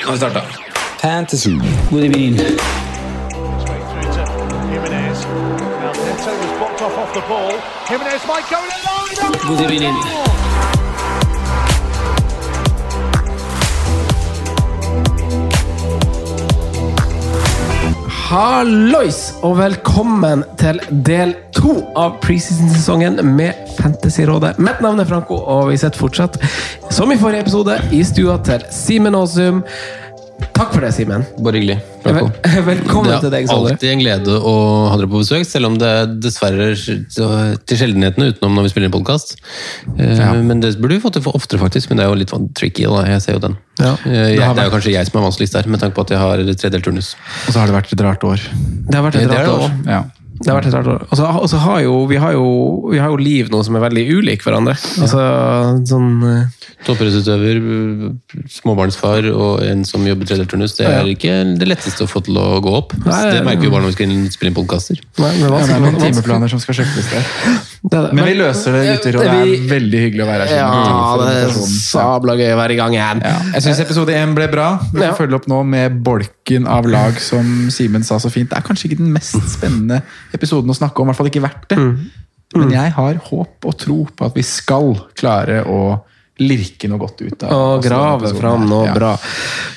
Nå har vi starta. Fantasy. God evening. through to Hallois, og velkommen til del to av preseason-sesongen med Fantasyrådet. Mitt navn er Franco, og vi sitter fortsatt, som i forrige episode, i stua til Simen Aasum. Takk for det, Simen. Bare hyggelig. Vel- Velkommen Det til er deg, Sondre. alltid en glede å ha dere på besøk, selv om det er dessverre er til sjeldenhetene utenom når vi spiller en podkast. Men det burde vi fått til for oftere, faktisk. Men det er jo litt tricky. Da. Jeg ser jo den. Ja. Eh, jeg, det er jo kanskje jeg som er vanskeligst der, med tanke på at jeg har tredelt turnus. Og så har det vært et rart år. Det har vært et er rart det år. Ja. Det har vært et rart år. Og så, har jo vi, har jo vi har jo liv nå som er veldig ulik hverandre. Altså, sånn... eh, Toppidrettsutøver, småbarnsfar og en som jobber tredelt turnus, det er Ja. ikke det letteste å få til å gå opp. Nei, det merker vi jo bare når vi skal inn- spille inn podkaster. Nei, men det Ja, det er noen timeplaner som skal sjekkes der. Det er det. Men vi løser det, gutter, og det er veldig hyggelig å være her. Ja, det er sabla gøy å være i gang igjen. Ja. Jeg syns episode én ble bra. Vi Ja. får følge opp nå med bolken av lag, som Simen sa så fint. Det er kanskje ikke den mest spennende episoden å snakke om, i hvert fall ikke verdt det. Men jeg har håp og tro på at vi skal klare å lirke noe godt ut av Og grave fram noe Ja. bra.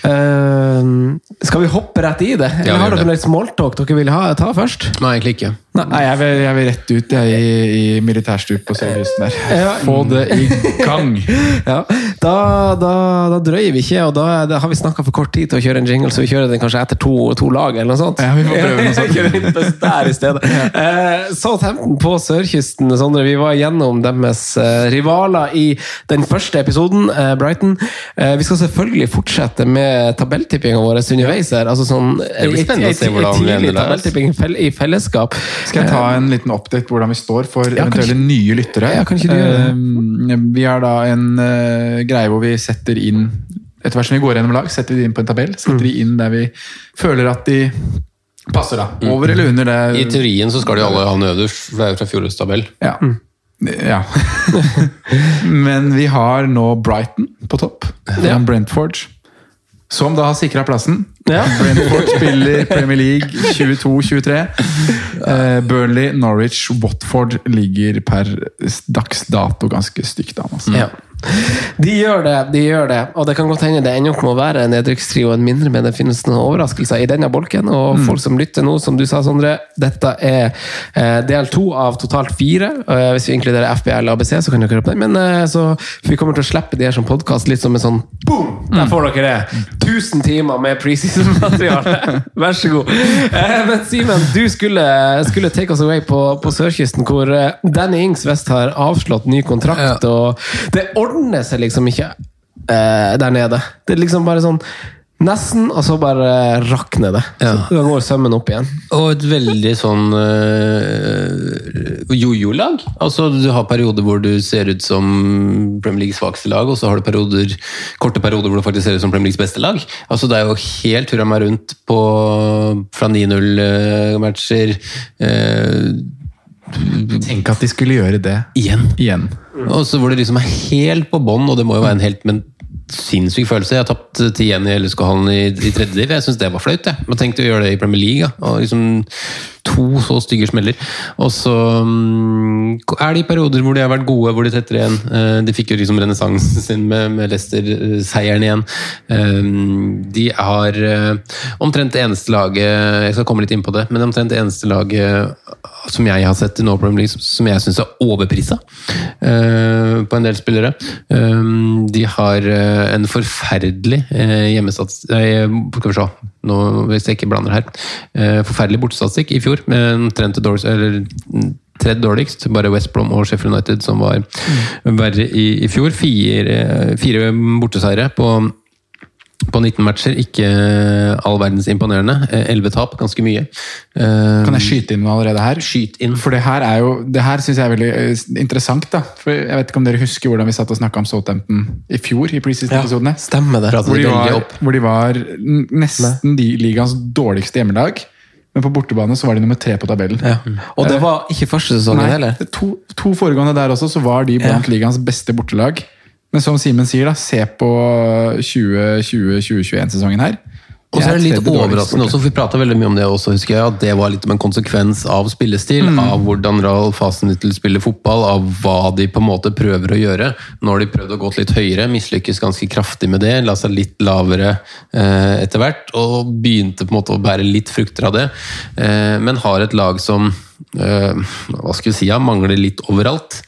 Uh, skal vi hoppe rett i det? Eller Ja, har dere noe smalltalk dere vil ha, ta først? Nei, egentlig ikke. Nei, jeg vil, jeg vil rett ut jeg, i, i militærstup på Sørkysten der. Få det i gang! Ja, da, da, da drøyer vi ikke, og da, da har vi snakka for kort tid til å kjøre en jingle, så vi kjører den kanskje etter to, to lag, eller noe sånt. Ja, vi får prøve noe sånt. Kjører inn der i stedet. Eh, Southampton på sørkysten, Sondre. Vi var gjennom deres eh, rivaler i den første episoden, eh, Brighton. Eh, vi skal selvfølgelig fortsette med tabelltippinga vår underveis her. Altså sånn, Det blir spennende å se hvordan vi ender der, i i fellesskap. Skal jeg ta en liten update på hvordan vi står for Ja, eventuelle kanskje- nye lyttere? Ja, kan ikke du gjøre det? Eh, Vi er da en eh, greie hvor vi setter inn Etter hvert som vi går gjennom lag, setter vi de inn på en tabell. Setter Mm. de inn der vi føler at de passer, da. Over eller under det. I teorien så skal de alle havne øverst, for det er jo fra fjorårets tabell. Ja. ja. Men vi har nå Brighton på topp. Foran Brentford. Som da har sikra plassen. Ja. Brentford spiller Premier League 22-23. Eh, Burnley, Norwich, Watford ligger per dags dato ganske stygt an. Altså. Ja. De gjør det, de gjør det. Og det kan godt hende det ennå må være en nedrykkstrio enn mindre, men det finnes noen overraskelser i denne bolken. Og folk som lytter nå, som du sa, Sondre, dette er eh, del to av totalt fire. Eh, hvis vi inkluderer FBL og ABC, så kan dere høre på den. Men eh, så vi kommer til å slippe de her som podkast litt som en sånn boom! Der får dere det! 1000 timer med preseason-materiale. Vær så god. Eh, men Simen, du skulle, skulle take us away på, på sørkysten, hvor eh, Danny Ings West har avslått ny kontrakt. og Det ordner seg liksom ikke eh, der nede. Det er liksom bare sånn Nesten, og så bare rakner det. Ja. Så da går sømmen opp igjen. Og et veldig sånn øh, jojo-lag. Altså, du har perioder hvor du ser ut som Premier Leagues svakeste lag, og så har du perioder, korte perioder hvor du faktisk ser ut som Premier Leagues beste lag. Altså, det er jo helt hurra meg rundt på, fra 9-0-matcher. Øh, Tenk at de skulle gjøre det igjen. igjen. Og så hvor det liksom er helt på bånn, og det må jo være en helt men sinnssyk følelse. Jeg har tapt til i LSK-hallen i, i tredje div. Jeg syns det var flaut. Jeg. jeg tenkte å gjøre det i Premier League. Ja. Og liksom to så stygge smeller. Og så mm, er det i perioder hvor de har vært gode, hvor de tetter igjen. Eh, De fikk jo liksom renessansen sin med, med Leicester-seieren igjen. Eh, De har eh, omtrent det eneste laget Jeg skal komme litt inn på det, men omtrent det eneste laget som jeg har sett i No Problem League, som jeg syns er overprisa på en del spillere. De har en forferdelig hjemmesats... skal vi se, nå, hvis jeg ikke blander her. Eh, Forferdelig bortestatistikk i fjor, omtrent det eller tredje dårligst. Bare West Brom og Sheffield United som var verre i, i fjor. Fire, fire borteseire på på 19 matcher, ikke all verdens imponerende. Eh, 11 tap, ganske mye. Eh, Kan jeg skyte inn allerede her? Skyt inn. For det her er jo, det her syns jeg er veldig eh, interessant. da. For Jeg vet ikke om dere husker hvordan vi satt og snakka om Southampton i fjor? i preseason-episodene. Stemmer det. Hvor, de var- hvor de var nesten de ligaens dårligste hjemmelag. Men på bortebane så var de nummer tre på tabellen. Ja. Og det var ikke første sesongen Nei, heller. to, to foregående der også, så var de blant ligaens beste bortelag. Men som Simen sier, da, se på 2020-2021-sesongen her. Og så er det litt overraskende også, for vi prata veldig mye om det også, husker jeg, at det var litt om en konsekvens av spillestil, Mm. av hvordan Ralf Hasenhüttel spiller fotball, av hva de på en måte prøver å gjøre. Nå har de prøvd å gå litt høyere, mislykkes ganske kraftig med det, la seg litt lavere eh, etter hvert, og begynte på en måte å bære litt frukter av det, eh, men har et lag som eh, hva skal vi si, ja, mangler litt overalt.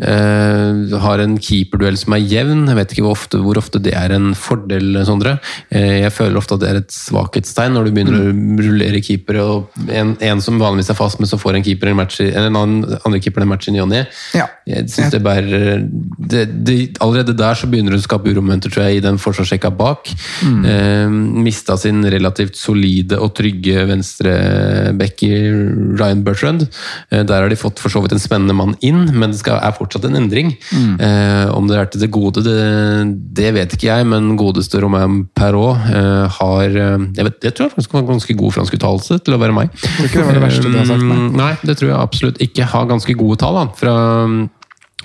Eh, har en keeperduell som er jevn. Jeg vet ikke hvor ofte, hvor ofte det er en fordel, Sondre. Eh, jeg føler ofte at det er et svakhetstegn når du begynner å rullere keepere. og en, en som vanligvis er fast, men så får en keeper en match eller en annen, andre keeper en match i ny og ne. Jeg synes det bærer det, det, Allerede der så begynner det å skape uromomenter, tror jeg, i den forsvarsrekka bak. Eh, mista sin relativt solide og trygge venstreback i Ryan Bertrand. Eh, der har de fått for så vidt en spennende mann inn, men det skal, er fortsatt en endring. Eh, om det er til det gode, det, det vet ikke jeg, men godeste Romain Perrault eh, har jeg, vet, jeg tror jeg faktisk har ganske god fransk uttalelse til å være meg. Det ikke det var det verste du har sagt, nei. Mm, Nei, det tror jeg absolutt ikke. Har ganske gode tall da, fra,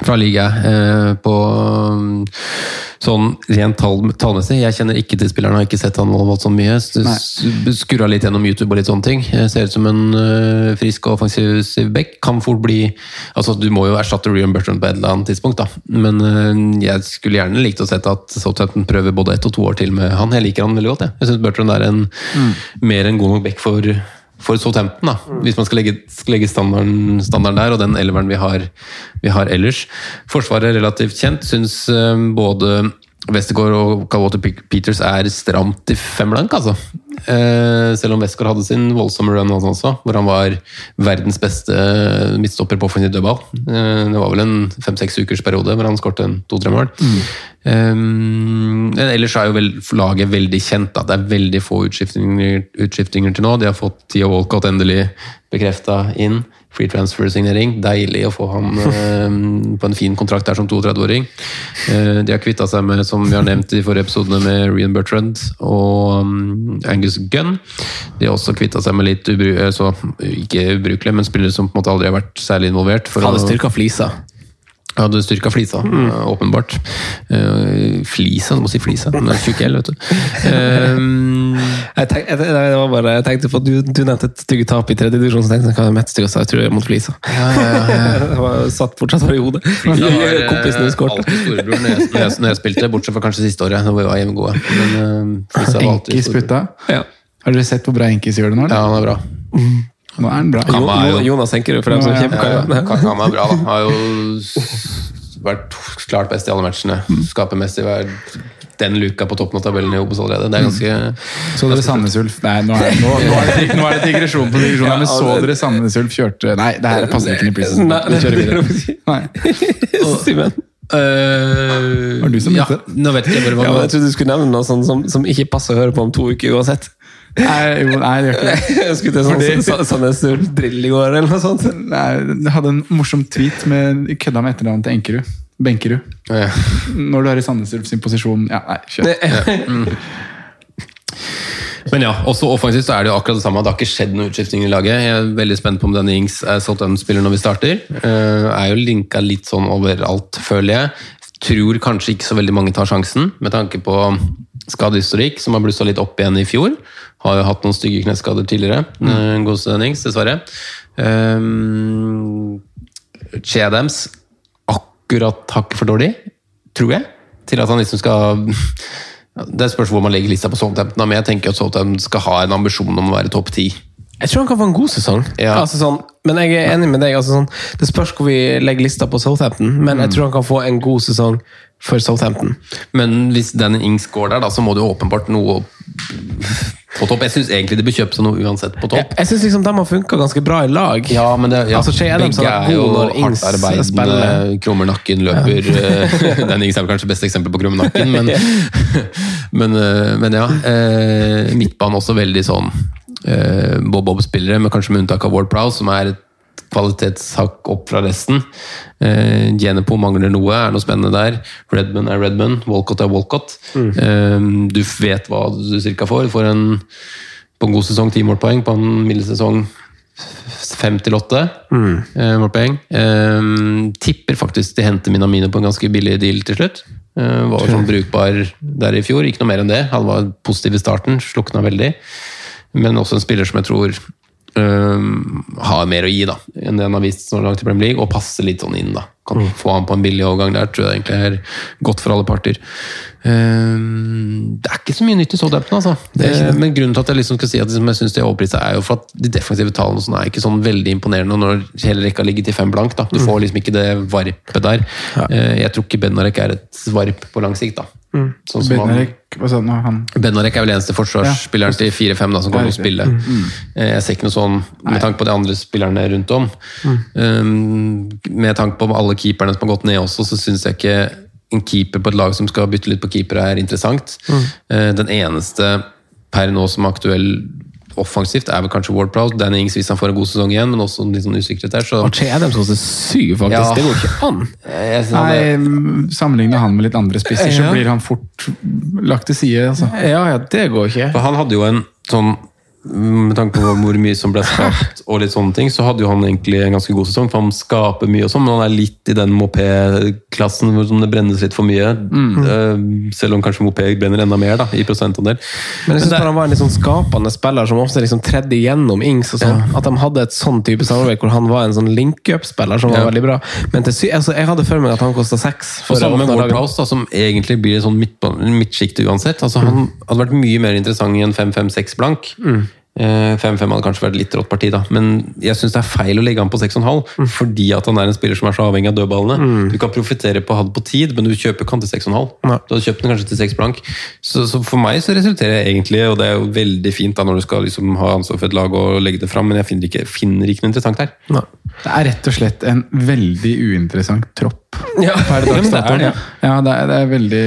fra liga eh, på mm, sånn rent tall, tallmessig. Jeg kjenner ikke til spilleren, har ikke sett han voldsomt mye. S- Skurra litt gjennom YouTube og litt sånne ting. Jeg Ser ut som en eh, frisk og offensiv back. Kan fort bli altså Du må jo erstatte Rian Bertrand på et eller annet tidspunkt, da. Men eh, jeg skulle gjerne likt å sett at Southampton prøver både ett og to år til med han. Jeg liker han veldig godt. Jeg, jeg syns Bertrand er en mer enn god nok back for for Southampton, da, hvis man skal legge, skal legge standarden, standarden der, og den elveren vi har, vi har ellers. Forsvaret er relativt kjent. Syns eh, både Westergaard og Calwater Peters er stramt i fem blank, altså. Eh, selv om Westergaard hadde sin voldsomme run også, hvor han var verdens beste midtstopper på offentlig dødball. Eh, det var vel en fem-seks ukers periode hvor han skåret to-tre mål. Eh, ellers er jo vel, laget veldig kjent. Da. Det er veldig få utskiftinger, utskiftinger til nå. De har fått Tio Walcott endelig bekrefta inn. Free transfer-signering. Deilig å få han eh, på en fin kontrakt der som 32-åring. Eh, de har kvitta seg med, som vi har nevnt i forrige episode, med Rian Bertrand og um, Angus Gunn. De har også kvitta seg med litt ubru eh, så, ikke ubrukelige, men spillere som på en måte aldri har vært særlig involvert. for Hadde styrka flisa. Ja, du styrka flisa, Mm. eh, åpenbart. Uh, flisa, du må si flisa. Den er tjukk L, vet du. Um, Jeg, tenk, jeg, det bare, jeg tenkte på at du, du nevnte et stygge tap i tredje divisjon, så tenkte jeg hva er det mest stygge jeg tror jeg mot Flisa. det var satt fortsatt bare i hodet. det var eh, Kompisene skåret. alltid storebror når jeg, når, jeg, når jeg spilte, bortsett fra kanskje siste året, da vi var hjemmegode. Men eh, flisa alltid Enkis putta. Ja. Har dere sett hvor bra Enkis gjør det nå? Ja, eller? han er bra. Nå er han bra. Kama er jo- Jonas Henkerud, for dem som Ja, ja. kjemper. Kama. Ja, ja. Er bra, da. Har jo vært klart best i alle matchene. Skaper mest i hver den luka på toppen av tabellen i Obos allerede. Det er ganske Så dere Sandnes Ulf? Nei, nå er, nå, nå er, det, nå er det digresjon på digresjon. Ja, Men så dere Sandnes Ulf kjørte Nei, det her passer ikke inn i prisen. Vi kjører videre. Nei. Simen. Uh, Var det du som ja. Nå vet ikke jeg bare Ja, hva jeg trodde du skulle nevne noe sånt som, som ikke passer å høre på om to uker uansett. Nei, jo, nei, det gjør ikke det. Jeg skulle til sånn Sandnes Drill i går, eller noe sånt. Nei, Jeg hadde en morsom tweet med kødda med etternavnet til Enkerud. Benkerud. Ja. Når du er i Sandnes Ulf sin posisjon Ja, nei, kjør. Men ja, også offensivt så er det jo akkurat det samme. Det har ikke skjedd noen utskifting i laget. Jeg er veldig spent på om denne Ings er Southampton-spiller når vi starter. Jeg er jo linka litt sånn overalt, føler jeg. Tror kanskje ikke så veldig mange tar sjansen, med tanke på skadehistorikk som har blussa litt opp igjen i fjor. Har jo hatt noen stygge kneskader tidligere. Mm. God Dennings, dessverre. Um, Chedems Adams akkurat hakket for dårlig, tror jeg, til at han liksom skal Det spørs hvor man legger lista på Southampton, men jeg tenker at Southampton skal ha en ambisjon om å være topp ti. Jeg tror han kan få en god sesong. Ja. Altså sånn, men jeg er enig med deg. Altså sånn, det spørs hvor vi legger lista på Southampton, men jeg tror han kan få en god sesong for Southampton. Men hvis Danny Ings går der, da, så må det jo åpenbart noe på topp. Jeg syns egentlig det bør kjøpe seg noe uansett på topp. jeg syns liksom de har funka ganske bra i lag. Ja, men det, ja, Altså, Shea Adams har vært god når Ings hardtarbeidende, spiller. krummer nakken, løper ja. Danny Ings er vel kanskje beste eksempel på krummer nakken, men, men, eh, men ja. Eh, midtbanen også veldig sånn eh, Bob-Bob-spillere, men kanskje med unntak av Ward Prowse, som er et kvalitetshakk opp fra resten. Eh, Genepo mangler noe, er noe spennende der. Redman er Redman, Walcott er Walcott. Eh, du vet hva du cirka får. Du får en, på en god sesong ti målpoeng, på en middels sesong fem til åtte eh, målpoeng. Eh, tipper faktisk de henter Minamino på en ganske billig deal til slutt. Eh, var sånn brukbar der i fjor, ikke noe mer enn det. Han var positiv i starten, slukna veldig. Men også en spiller som jeg tror um, har mer å gi da, enn det han har vist så langt i Premier League, og passer litt sånn inn. da. Kan få han på en billig overgang der, tror jeg egentlig er godt for alle parter. Eh, det er ikke så mye nytt i Southampton, altså. Det, men grunnen til at jeg liksom skal si at liksom jeg synes de er overprisa, er jo for at de defensive tallene sånn er ikke sånn veldig imponerende når hele rekka ligger til fem blank. da. Du får liksom ikke det varpet der. Eh, jeg tror ikke Benarek er et varp på lang sikt. da. Sånn han- nå? Han Benarek er vel eneste forsvarsspilleren til 4-5 da, som kommer til å spille. Eh, Jeg ser ikke noe sånn med tanke på de andre spillerne rundt om. Um, med tanke på alle keeperne som har gått ned også, så syns jeg ikke en keeper på et lag som skal bytte litt på keepere, er interessant. Mm. Den eneste per nå som er aktuell offensivt, er vel kanskje Ward Prowse. Danny Ings hvis han får en god sesong igjen, men også litt sånn usikkerhet der. Så Og Che Adams også syv, faktisk. Ja. Det går ikke an. er- Nei, sammenligner han med litt andre spisser, så blir han fort lagt til side. Altså. Ja, ja, det går ikke. For han hadde jo en sånn Med tanke på hvor mye som ble skapt, og litt sånne ting, så hadde jo han egentlig en ganske god sesong. For han skaper mye og sånn, men han er litt i den mopé-klassen hvor det brennes litt for mye. Mm. selv om kanskje mopé brenner enda mer, da, i prosentandel. Men jeg synes det- han var en litt sånn skapende spiller som ofte liksom tredde igjennom Ings. og sånn. At de hadde et sånn type samarbeid hvor han var en sånn link-up-spiller som var Ja. veldig bra. Men til sy altså, jeg hadde for meg at han kosta seks. Og sammen med Ward. Prowse, da, som egentlig blir et sånn midtsjikte uansett. Altså, Han hadde vært mye mer interessant i en 5-5-6 blank. Eh, 5-5 hadde kanskje vært litt rått parti, da. men jeg syns det er feil å legge han på 6,5. Fordi at han er en spiller som er så avhengig av dødballene. Du kan profitere på han på tid, men du kjøper ikke han til 6,5. Nei. Du hadde kjøpt den kanskje til 6 blank. Så, så for meg så resulterer jeg egentlig, og det er jo veldig fint da når du skal liksom ha ansvar for et lag og legge det fram, men jeg finner ikke, finner ikke noe interessant her. Nei. Det er rett og slett en veldig uinteressant tropp. Ja, Per ja, dags det er ja. Ja, det er, det er veldig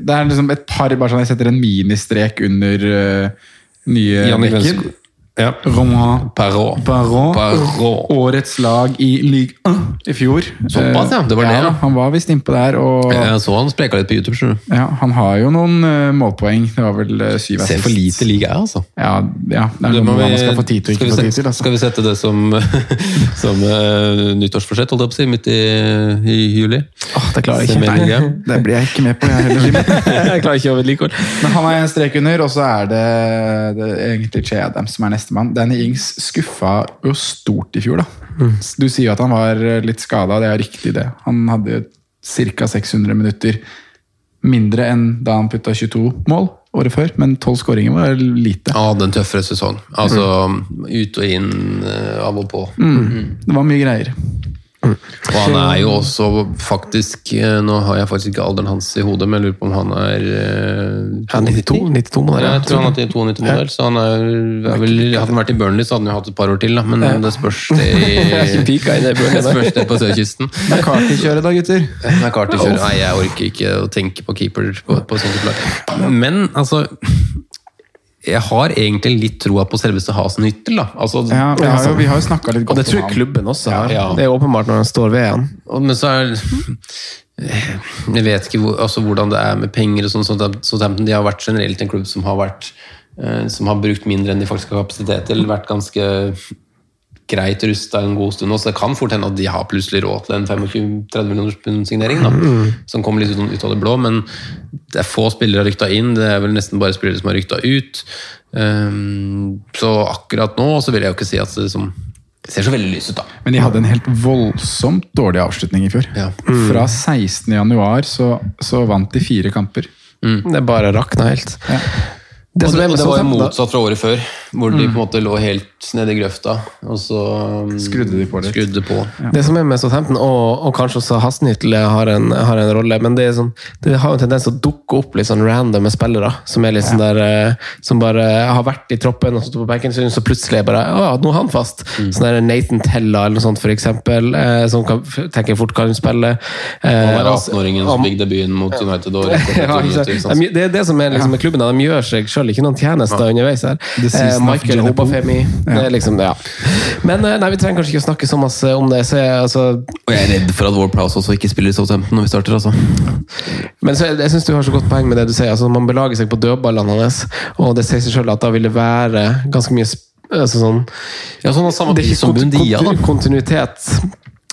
Det er liksom et par bare sånn Jeg setter en ministrek under uh, nye Janniken. Ja. Romain Perrault. Perrault. Perrault. Årets lag i Ligue 1 i fjor. Såpass, ja. Det var det, ja. Han var visst innpå der. Og Jeg så han spreka litt på YouTube. Tror du. ja, han har jo noen eh, målpoeng. Det var vel uh, syv Ser for lite liga, jeg, altså. Ja, ja, det er Det noe vi... man skal få tid til og ikke få tid til. Altså. Skal vi sette det som, som uh, nyttårsforsett, holdt jeg på å si, midt i, i juli? Åh, det klarer jeg ikke. Nei. Det blir jeg ikke med på, jeg heller. Jeg klarer ikke å vedlikeholde. Men han er en strek under, og så er det, det er egentlig Che Adams som er nestemann. Danny Ings skuffa jo stort i fjor, da. Du sier jo at han var litt skada, det er riktig det. Han hadde ca. 600 minutter mindre enn da han putta 22 mål året før, men 12 skåringer var lite. Ja, den tøffere sesong. Altså ut og inn, uh, av og på. Det var mye greier. Og han er jo også faktisk eh, Nå har jeg faktisk ikke alderen hans i hodet, men jeg lurer på om han er uh, 92, 92 må det Ja, jeg tror han er 92-modell, så han er, er vel, Hadde han vært i Burnley, så hadde han jo hatt et par år til, da. Men det spørs det i det det spørs det på sørkysten. McCarthy-kjøret da, gutter. McCarthy kjører. Nei, jeg orker ikke å tenke på keeper på, på sånt. Men altså Jeg har egentlig litt troa på selveste Hasenhyttel. Altså, Ja, vi har jo, vi har jo snakka litt Og det tror jeg klubben også har. Ja. Det er åpenbart når han står ved han. Men så er Jeg vet ikke hvor, altså, hvordan det er med penger og sånn. Så Southampton de har vært generelt en klubb som har vært eh, som har brukt mindre enn de faktisk har kapasitet til. Vært ganske greit rusta en god stund nå, så det kan fort hende at de har plutselig råd til en 25-30 millioners pund-signering, da, som kommer litt ut av det blå. Men det er få spillere har rykta inn, det er vel nesten bare spillere som har rykta ut. Um, så akkurat nå så vil jeg jo ikke si at det som ser så veldig lyst ut, da. Men de hadde en helt voldsomt dårlig avslutning i fjor. Ja. Fra 16. januar så, så vant de fire kamper. Det bare rakna helt. Det, og det, og det var jo motsatt fra året før, hvor de på en måte lå helt nede i grøfta, og så um, Skrudde de på litt. Skrudde på. Det som er med Southampton, og, og kanskje også Hasnhyttel har, en- har en rolle, men det, er sånn, det har jo en tendens til å dukke opp litt sånn random spillere, som er litt sånn der eh, Som bare har vært i troppen og stått på benken, så så plutselig er bare Å, nå er han fast! Mm. Sånn der Nathan Tella eller noe sånt, for eksempel, eh, som kan, tenker fort kan spille. Eh, Han er altså- 18-åringen som fikk debuten mot United. Og ja, sant? De- det er det som er liksom med klubben, de gjør seg sjøl ikke noen tjenester underveis her. Eh, Michael Obafemi. Det er liksom, ja. Men eh, nei, vi trenger kanskje ikke å snakke så masse om det. Så jeg, altså, Og jeg er redd for at Ward Prowse også ikke spiller i Southampton når vi starter. altså. Men så, jeg, jeg syns du har så godt poeng med det du sier. Altså, man belager seg på dødballene hans, og det sier seg sjøl at da vil det være ganske mye altså, sånn, Ja, sånn samme Det er ikke som Bundia, kontinuitet.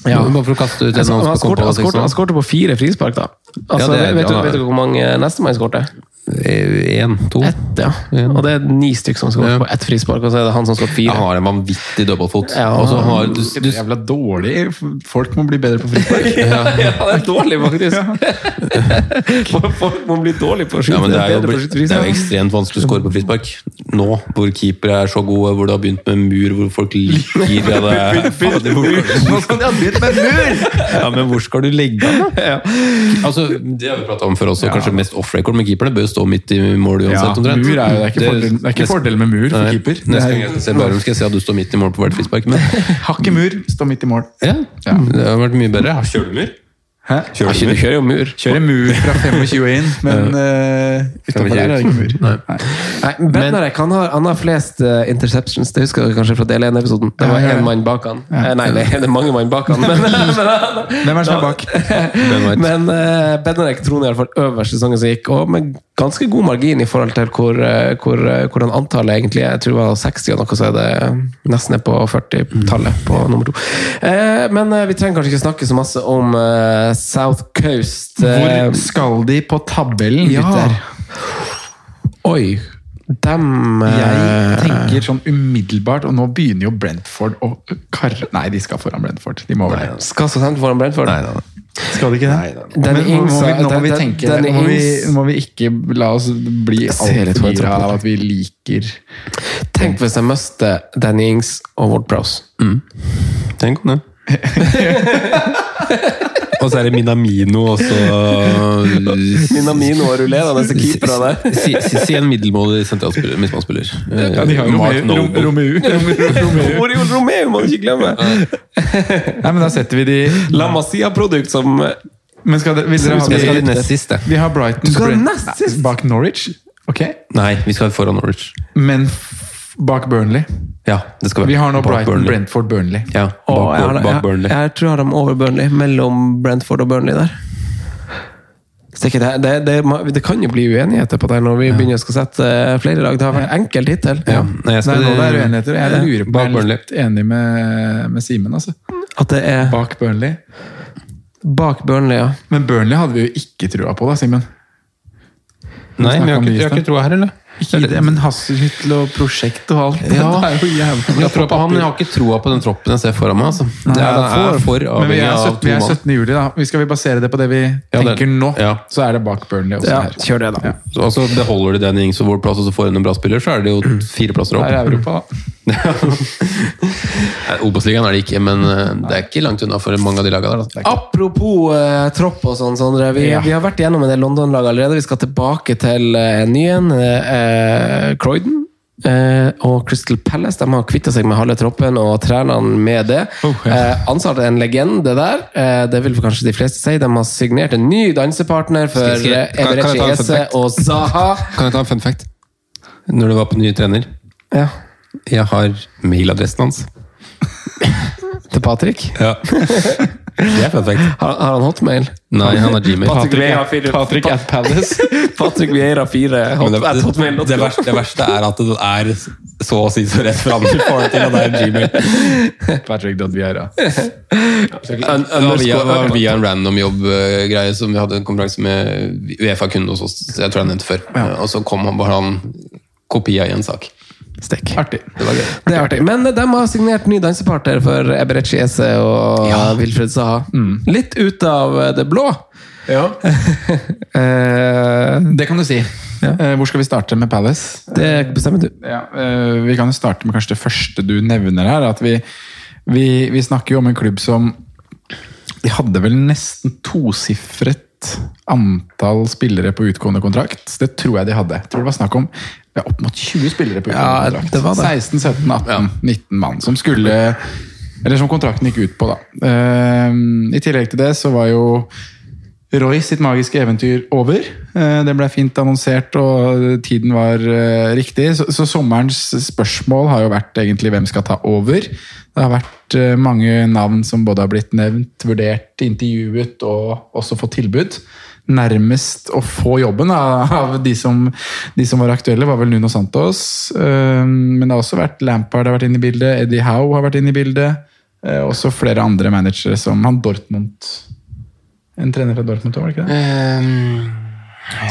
Ja. Bare for å kaste ut en Altså, han skårte på fire frispark, da. Altså, Ja, det vet, du, ja. vet du hvor mange nestemann skårte? Én, to. Ett, ja. Og det er ni stykker som skårer Ja. på ett frispark, og så er det han som skårer fire. Han har en vanvittig dødballfot. Ja. Har du, du Jævla dårlig. Folk må bli bedre på frispark. Ja, det er dårlig, faktisk. Folk- må bli dårlig på å skyte. ja, det, er jo, det er jo ekstremt vanskelig å skåre på frispark. Nå, hvor keepere er så gode, hvor det har begynt med mur, hvor folk liker ja, det. er- Fader, hvor- Ja, men hvor skal du legge han, da? Altså, det har vi prata om før også, kanskje mest off-record, men keeperne bør jo stå midt i mål Ja, uansett. omtrent. mur er jo det er ikke fordel, det er ikke fordel med mur for Nei, keeper. Neste gang jeg ser se Bærum, skal jeg si at du står midt i mål på hvert frispark. Men Hakk i mur, stå midt i mål. ja, det har vært mye bedre. Kjører du mur? Hæ? Kjører Du kjører jo mur. Kjører mur fra 25 inn, men uh, utenfor der er det ikke mur. Nei. Nei, Bednarek han har, han har flest uh, interceptions, det husker dere kanskje fra del 1-episoden. Det var Ja, ja, ja. én mann bak han. Ja. nei, nei, det er mange mann bak han. Men, men, Hvem er som er bak? Men uh, Bednarek troner iallfall øverst sesongen som gikk, og med ganske god margin i forhold til hvor, eh, hvor, eh, hvordan antallet egentlig er. Jeg tror det var 60 og noe, så er det nesten ned på 40-tallet på nummer to. Uh, men uh, vi trenger kanskje ikke snakke så masse om eh, South Coast. eh, Hvor skal de på tabellen, ja. gutter? Oi. Dem eh, Jeg tenker sånn umiddelbart, og nå begynner jo Brentford å karre Nei, de skal foran Brentford. De må vel det. Skal Southampton foran Brentford? Nei, nei, nei. Skal de ikke det? Nei, Men nå må, vi, nå må vi tenke den- Nå må vi, må vi ikke la oss bli altfor gira av at vi liker Tenk hvis jeg mister Danny Ings og Ward Prowse. Tenk om det. og så er det Minamino, og så Minamino og Rulé, den neste keeperen der. Si, si, si en middelmådig sentralspiller, midtbanespiller. Ja, de har jo Romeu. Oriol Romeo må du ikke glemme! Nei, men da setter vi de La Masia-produkt som Men skal dere, vil dere ha skal de nest siste. Vi har Brighton Du skal nest sist? Bak Norwich? Ok. Nei, vi skal foran Norwich. Men bak Burnley? Ja, det skal Vi har nå Bak Brighton, Burnley. Brentford, Burnley. Ja, bak, Å, jeg, har, bak jeg, jeg, jeg tror jeg har dem over Burnley. Mellom Brentford og Burnley der. Det, det, det, det, det kan jo bli uenigheter på det når vi begynner å skal sette eh, flere lag. Det har vært enkel hittil. Ja. Nei, jeg Nei, skal, nå det er uenigheter. Jeg lurer på om Jeg er litt enig med, med Simen, altså. At det er Bak Burnley. bak Burnley, ja. Men Burnley hadde vi jo ikke trua på, da, Simen. Nei, vi har ikke, har ikke trua her, eller? Ikke det, men Hasselhyttel og prosjekt og alt. Ja. Det er jo jævlig Jeg på han, jeg har ikke troa på den troppen jeg ser foran meg. Altså. Det er, det er for Men vi er, 17, vi er 17. juli, da. Vi skal vi basere det på det vi det- tenker nå, ja. så er det bak Burnley også ja her. kjør det, da. Så, altså, Beholder de den Ings og Ward Plass og så får hun en bra spiller, så er det jo fire plasser opp. Det er. Europa, da. Obos-ligaen er det ikke, men eh, det er ikke langt unna for mange av de lagene der. Da. Apropos uh, tropp og sånn, Sondre. Vi, Ja. vi har vært gjennom en del London-lag allerede. Vi skal tilbake til uh, en ny en. Eh, Croydon. eh, og Crystal Palace de har kvitta seg med halve troppen og trenerne med det. Oh, ja. eh, ansatte en legende der. Eh, det vil kanskje de fleste si. De har signert en ny dansepartner for eh, fun Ese og Zaha. Kan jeg ta en fun fact? Når du var på ny trener Ja. Jeg har mailadressen hans. Til Patrick. Ja. Det er fun fact. Har, har han hotmail? Nei, han har Gmail. Patrick Vieira fire- Patrick at Palace. Patrick Vieira 4 hot, det, det, det, verste, det verste er at det er så å si så rett fram til at det er Gmail. Patrick.vieira. Via, en random jobb-greie som vi hadde en konferanse med Uefa kunde hos oss, jeg tror jeg nevnte før. Og så kom han bare han kopia i en sak. Stekk. Artig. Det var gøy. Det er artig. Men de har signert ny dansepartner for Eberechi Ese og Wilfred Saha. Litt ut av det blå. Eh, Det kan du si. Ja. Hvor skal vi starte med Palace? det bestemmer du. Ja, eh, vi kan jo starte med kanskje det første du nevner her. At vi, vi, vi snakker jo om en klubb som De hadde vel nesten tosifret antall spillere på utgående kontrakt. Det tror jeg de hadde. Jeg tror det var snakk om ja, opp mot 20 spillere på utgående Ja, kontrakt. det var det. 16, 17, 18, 19 mann som skulle Eller som kontrakten gikk ut på, da. Eh, I tillegg til det så var jo Roy sitt magiske eventyr over. Eh, Det ble fint annonsert, og tiden var eh, riktig. Så, så sommerens spørsmål har jo vært egentlig hvem skal ta over. Det har vært eh, mange navn som både har blitt nevnt, vurdert, intervjuet og også fått tilbud. Nærmest å få jobben av de som, de som var aktuelle, var vel Nuno Santos. Men det har også vært Lampard har vært inne i bildet, Eddie Howe har vært inne i bildet. Også flere andre managere som han Dortmund en trener fra Dortmund òg, var det ikke det?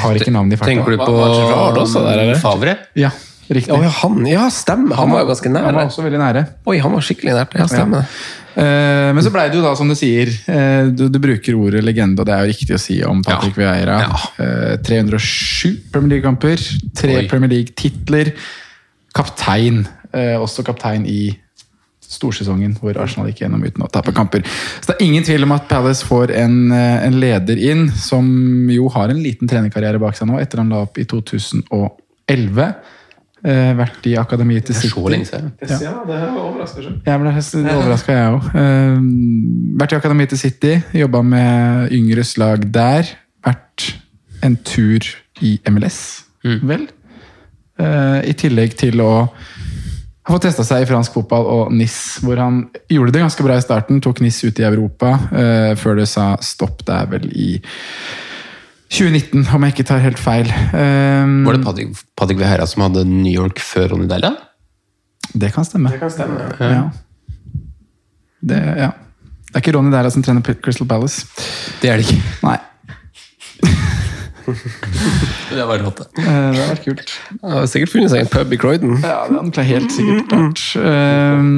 Har ikke navnet i farta. Tenker du på der. Favre? Ja, riktig. Oh, ja, han, ja, stemmer. Han var jo ganske nær. Han var også veldig nære. Oi, han var skikkelig nært. Ja, stemmer Ja. Uh, men så blei det jo da, som du sier, uh, du, du bruker ordet legende, og det er jo riktig å si om Patrick Vieira. Uh, 307 Premier League-kamper, tre Oi. Premier League-titler. Kaptein. eh, også kaptein i storsesongen, hvor Arsenal gikk gjennom uten å tape kamper. Så det er ingen tvil om at Palace får en, eh, en leder inn, som jo har en liten trenerkarriere bak seg nå, etter han la opp i 2011. Eh, vært i akademiet til Det er City. så lenge siden. Ja. Jeg ble overraska, jeg òg. vært i Akademiet til City, jobba med yngres lag der. Vært en tur i MLS, vel. Eh, I tillegg til å ha fått testa seg i fransk fotball og NIS, hvor han gjorde det ganske bra i starten. Tok NIS ut i Europa, eh, før det sa stopp Det er vel i 2019, om jeg ikke tar helt feil. Um, Var det Patrick, Patrick Vieira som hadde New York før Ronny Deila? Det kan stemme. Det kan stemme, ja. Det, ja. det er ikke Ronny Deila som trener Crystal Palace. Det er det ikke. Nei. Det var rått, det. Eh, Det har vært kult. Det har sikkert funnet seg en pub i Croydon. Ja, det hadde helt sikkert vært. Um,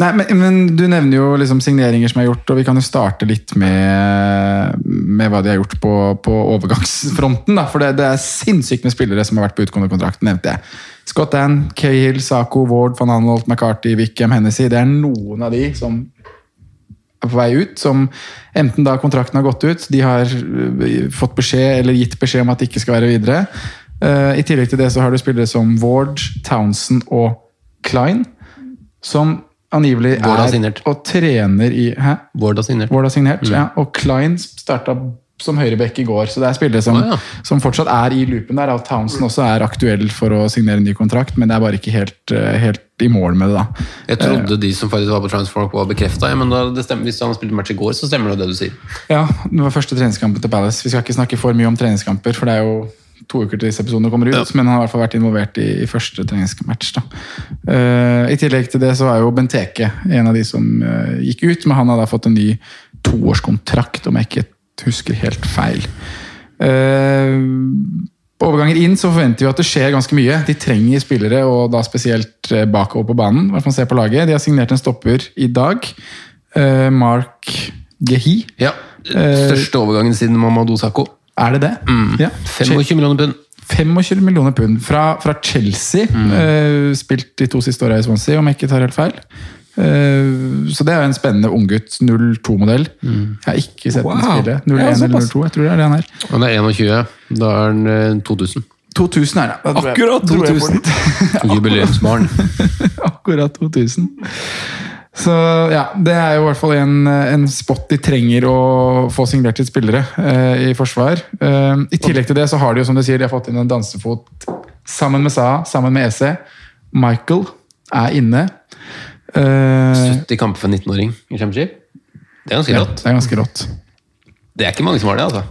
nei, men, men du nevner jo liksom signeringer som er gjort, og vi kan jo starte litt med, med hva de har gjort på, på overgangsfronten. Da. For det, det er sinnssykt med spillere som har vært på utgående kontrakt, nevnte jeg. Scott Ann, Cahill, Saco, Ward, van Anholt, McCarthy, Wickham, Hennessy. Det er noen av de som er på vei ut, som enten da kontrakten har gått ut, de har øh, fått beskjed eller gitt beskjed om at de ikke skal være videre. Eh, I tillegg til det så har du spillere som Ward, Townsend og Klein, som angivelig er og trener i Hæ? Ward har signert. Ward har signert, ja. Og Klein starta som høyreback i går, så det er spillere som, ah, ja. som fortsatt er i loopen der. Og Townsend også er aktuell for å signere en ny kontrakt, men det er bare ikke helt, eh, helt i mål med det, da. Jeg trodde de som faktisk var på Transform var bekrefta, men da, hvis han spilte match i går, så stemmer det det du sier. Ja, det var første treningskampen til Palace. Vi skal ikke snakke for mye om treningskamper, for det er jo to uker til disse episodene kommer ut, men han har i hvert fall vært involvert i, i første treningsmatch. Da. Uh, I tillegg til det så er jo Benteke en av de som uh, gikk ut, men han har da fått en ny toårskontrakt, om jeg ikke husker helt feil. Eh, på overganger inn så forventer vi at det skjer ganske mye. De trenger spillere, og da spesielt eh, bakover på banen. Hva man ser på laget. De har signert en stopper i dag. Eh, Mark Gehi. Ja, Største overgangen siden Mamadou Sakho. Er det det? Ja. 25 millioner pund. 25 millioner pund fra, fra Chelsea. Mm. spilt de to siste åra i Swansea, om jeg ikke tar helt feil. Eh, så det er en spennende unggutt. 02-modell. Jeg har ikke sett den spille. 01 Ja, eller såpass. 02, jeg tror det er det han er. Han er 21. Da er han eh, 2000. 2000 er det. Akkurat tror jeg på 2000. litt. Jubileumsbarn. Akkurat 2000. Så ja, det er jo i hvert fall en, en spot de trenger å få signert til spillere eh, i forsvar. Eh, I tillegg til det så har de jo som du sier, de har fått inn en dansefot sammen med Saha, sammen med EC. Michael er inne. Eh, 70 kamper for en 19-åring i Championship. Det er ganske ja, rått. det er ganske rått. Det er ikke mange som har det, altså.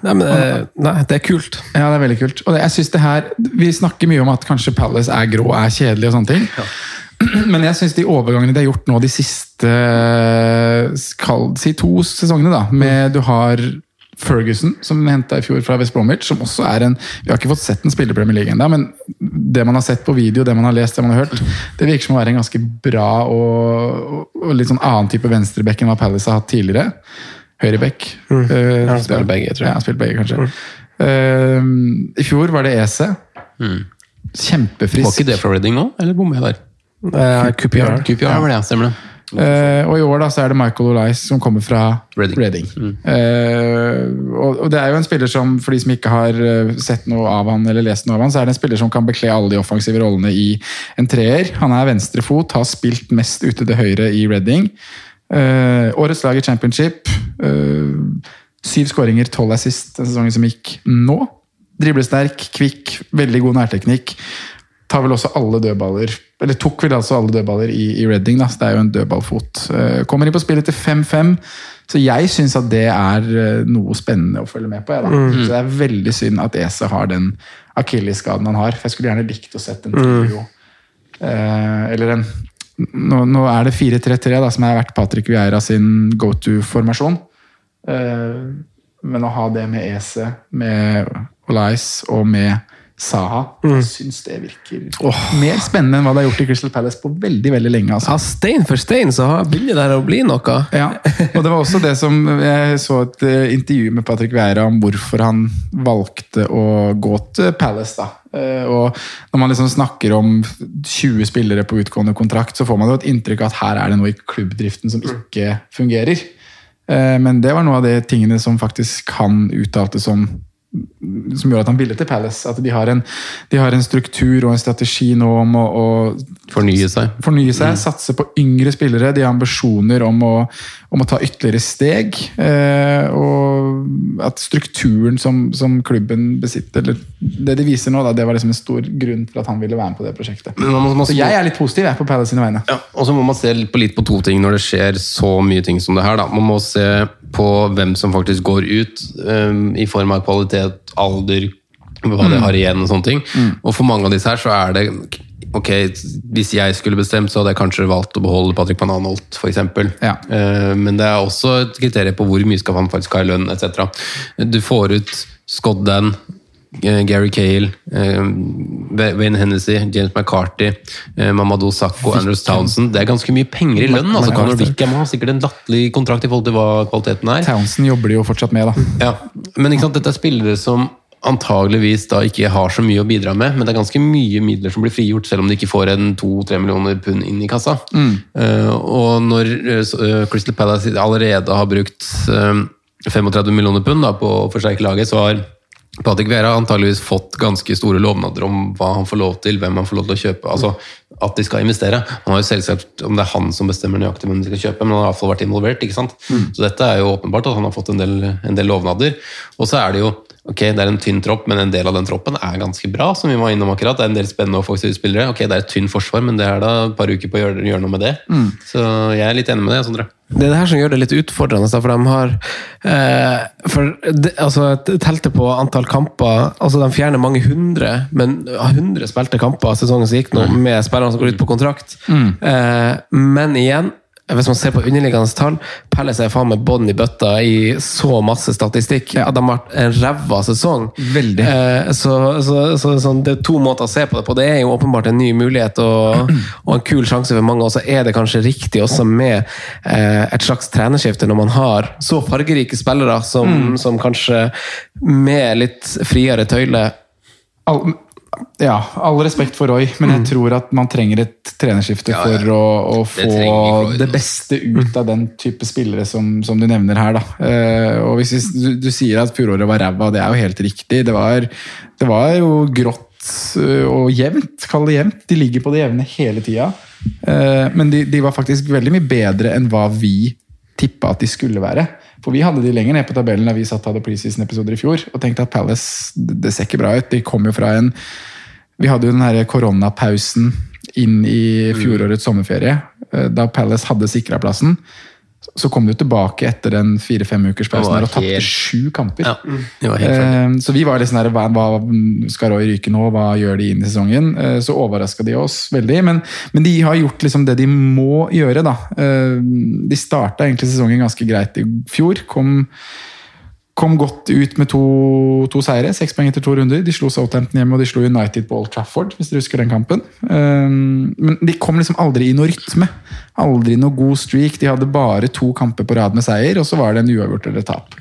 Nei, men, eh, nei, det er kult. Ja, det er veldig kult. Og det- jeg synes det her, Vi snakker mye om at kanskje Palace er grå og er kjedelig, og sånne ting. Men jeg syns de overgangene de har gjort nå de siste kall, si to sesongene, da, med du har Ferguson, som henta i fjor fra West Bromwich, som også er en Vi har ikke fått sett en spille i Premier League ennå, men det man har sett på video, det man har lest, det man har hørt, det virker som å være en ganske bra og, og, litt sånn annen type venstreback enn hva Palace har hatt tidligere. Høyreback. Eh, Han spiller begge, tror jeg. Ja, han spiller begge, kanskje. Eh, I fjor var det Ese. Kjempefrisk. Var ikke det fra Reading nå, eller bommer jeg der? Eh, QPR. QPR var det, stemmer det. Eh, og i år da, så er det Michael Olais som kommer fra Reading. Eh, og, og det er jo en spiller som, for de som ikke har eh, sett noe av han eller lest noe av han, så er det en spiller som kan bekle alle de offensive rollene i en treer. Han er venstrefot, har spilt mest ute til høyre i Reading. Uh, årets lag i championship. syv skåringer, tolv assist den sesongen som gikk nå. Driblesterk, kvikk, veldig god nærteknikk. Tar vel også alle dødballer Eller tok vel altså alle dødballer i, i Redding, da, så det er jo en dødballfot. Eh, kommer inn på spillet til 5-5, så jeg syns at det er eh, noe spennende å følge med på. Jeg, da. Så det er veldig synd at Ese har den akillesskaden han har. For jeg skulle gjerne likt å sett en trio. Eh, eller en nå, nå er det 4-3-3, da, som har vært Patrick Vieira sin go to-formasjon. Eh, men å ha det med Ese, med Olais og med Saha, jeg syns det virker mer spennende enn hva det har gjort i Crystal Palace på veldig veldig lenge. Altså. Ja, stein for stein så har- begynner det å bli noe. Ja, og det var også det som Jeg så et eh, intervju med Patrick Vieira om hvorfor han valgte å gå til Palace. da. Eh, Og Når man liksom snakker om 20 spillere på utgående kontrakt, så får man jo et inntrykk av at her er det noe i klubbdriften som ikke fungerer. Eh, Men det var noe av de tingene som faktisk han uttalte som som gjør at han ville til Palace. At de har en, de har en struktur og en strategi nå om å, å Fornye seg. fornye seg, satse på yngre spillere. De har ambisjoner om å, om å ta ytterligere steg. Eh, og at strukturen som, som klubben besitter, eller det de viser nå, da, det var liksom en stor grunn til at han ville være med på det prosjektet. Men man må- man Så jeg er litt positiv jeg, på Palace sine vegne. Ja, og så må man se litt på, litt på to ting når det skjer så mye ting som det her. Da. Man må se på hvem som faktisk går ut, um, i form av kvalitet, alder, hva Mm. det har igjen og sånne ting. Og for mange av disse her så er det Ok, hvis jeg skulle bestemt, så hadde jeg kanskje valgt å beholde Patrick Van Anholt, f.eks. Ja. Uh, men det er også et kriterium på hvor mye skal han faktisk ha i lønn, etc. Du får ut eh, Gary Cale, eh, Wayne Hennessy, James McCarthy, eh, Mamadou Sakko, Andrews Townsend. Det er ganske mye penger i lønn. altså Conor Wickham har sikkert en latterlig kontrakt i forhold til hva kvaliteten er. Townsend jobber de jo fortsatt med, da. Ja, Men ikke sant, dette er spillere som antageligvis da ikke har så mye å bidra med, men det er ganske mye midler som blir frigjort, selv om de ikke får en to-tre millioner pund inn i kassa. Eh, og når uh, eh, Crystal Palace allerede har brukt uh, 35 millioner pund da, på å forsterke laget, så har Patrick Vera har antageligvis fått ganske store lovnader om hva han får lov til, hvem han får lov til å kjøpe. altså At de skal investere. Han har jo selvsagt om det er han som bestemmer nøyaktig hvem de skal kjøpe, men han har i hvert fall vært involvert. ikke sant? Så dette er jo åpenbart at han har fått en del, en del lovnader. Og så er det jo ok, det er en tynn tropp, men en del av den troppen er ganske bra. som vi var innom akkurat. Det er en del spennende offensive spillere. Ok, det er et tynt forsvar, men det er da et par uker på å gjøre, gjøre noe med det. Så jeg er litt enig med det, Sondre. Det er det her som gjør det litt utfordrende, for de har eh, for de, altså, Telte på antall kamper altså De fjerner mange hundre, men 100 spilte kamper sesongen som gikk nå, med spillerne som går ut på kontrakt. Eh, men igjen, hvis man ser på underliggende tall, Palace er faen meg bånn i bøtta i så masse statistikk. At de har vært en ræva sesong. Veldig. Eh, så så, så sånn, det er to måter å se på det på. Det er jo åpenbart en ny mulighet og, og en kul sjanse for mange. Og så er det kanskje riktig også med eh, et slags trenerskifte når man har så fargerike spillere som, som kanskje med litt friere tøyler ja, all respekt for Roy, men jeg tror at man trenger et trenerskifte Ja, ja. for å, å Det få Roy, det altså. beste ut av den type spillere som, som du nevner her. Da. Eh, og hvis du, du sier at fjoråret var ræva, det er jo helt riktig. Det var, det var jo grått eh, og jevnt. Kall det jevnt. De ligger på det jevne hele tida. Eh, men de, de var faktisk veldig mye bedre enn hva vi tippa at de skulle være. For vi hadde de lenger ned på tabellen da vi satt hadde preseason-episoder i fjor, og tenkte at Palace det det ser ikke bra ut. De kom jo fra en Vi hadde jo den her koronapausen inn i fjorårets sommerferie, eh, da Palace hadde sikra plassen. Så kom de tilbake etter den fire-fem ukers pausen og tapte helt- sju kamper. Ja, det var helt ferdig. Eh, så vi var litt sånn der, hva, skal Roy ryke nå, hva gjør de inn i sesongen? Eh, så overraska de oss veldig, men, men de har gjort liksom det de må gjøre, da. De starta egentlig sesongen ganske greit i fjor. Kom, kom godt ut med to, to seire, seks poeng etter to runder. De slo Southampton hjemme, og de slo United på Old Trafford, hvis dere husker den kampen. Eh, men de kom liksom aldri i noe rytme. Aldri noe god streak. De hadde bare to kamper på rad med seier, og så var det en uavgjort eller tap.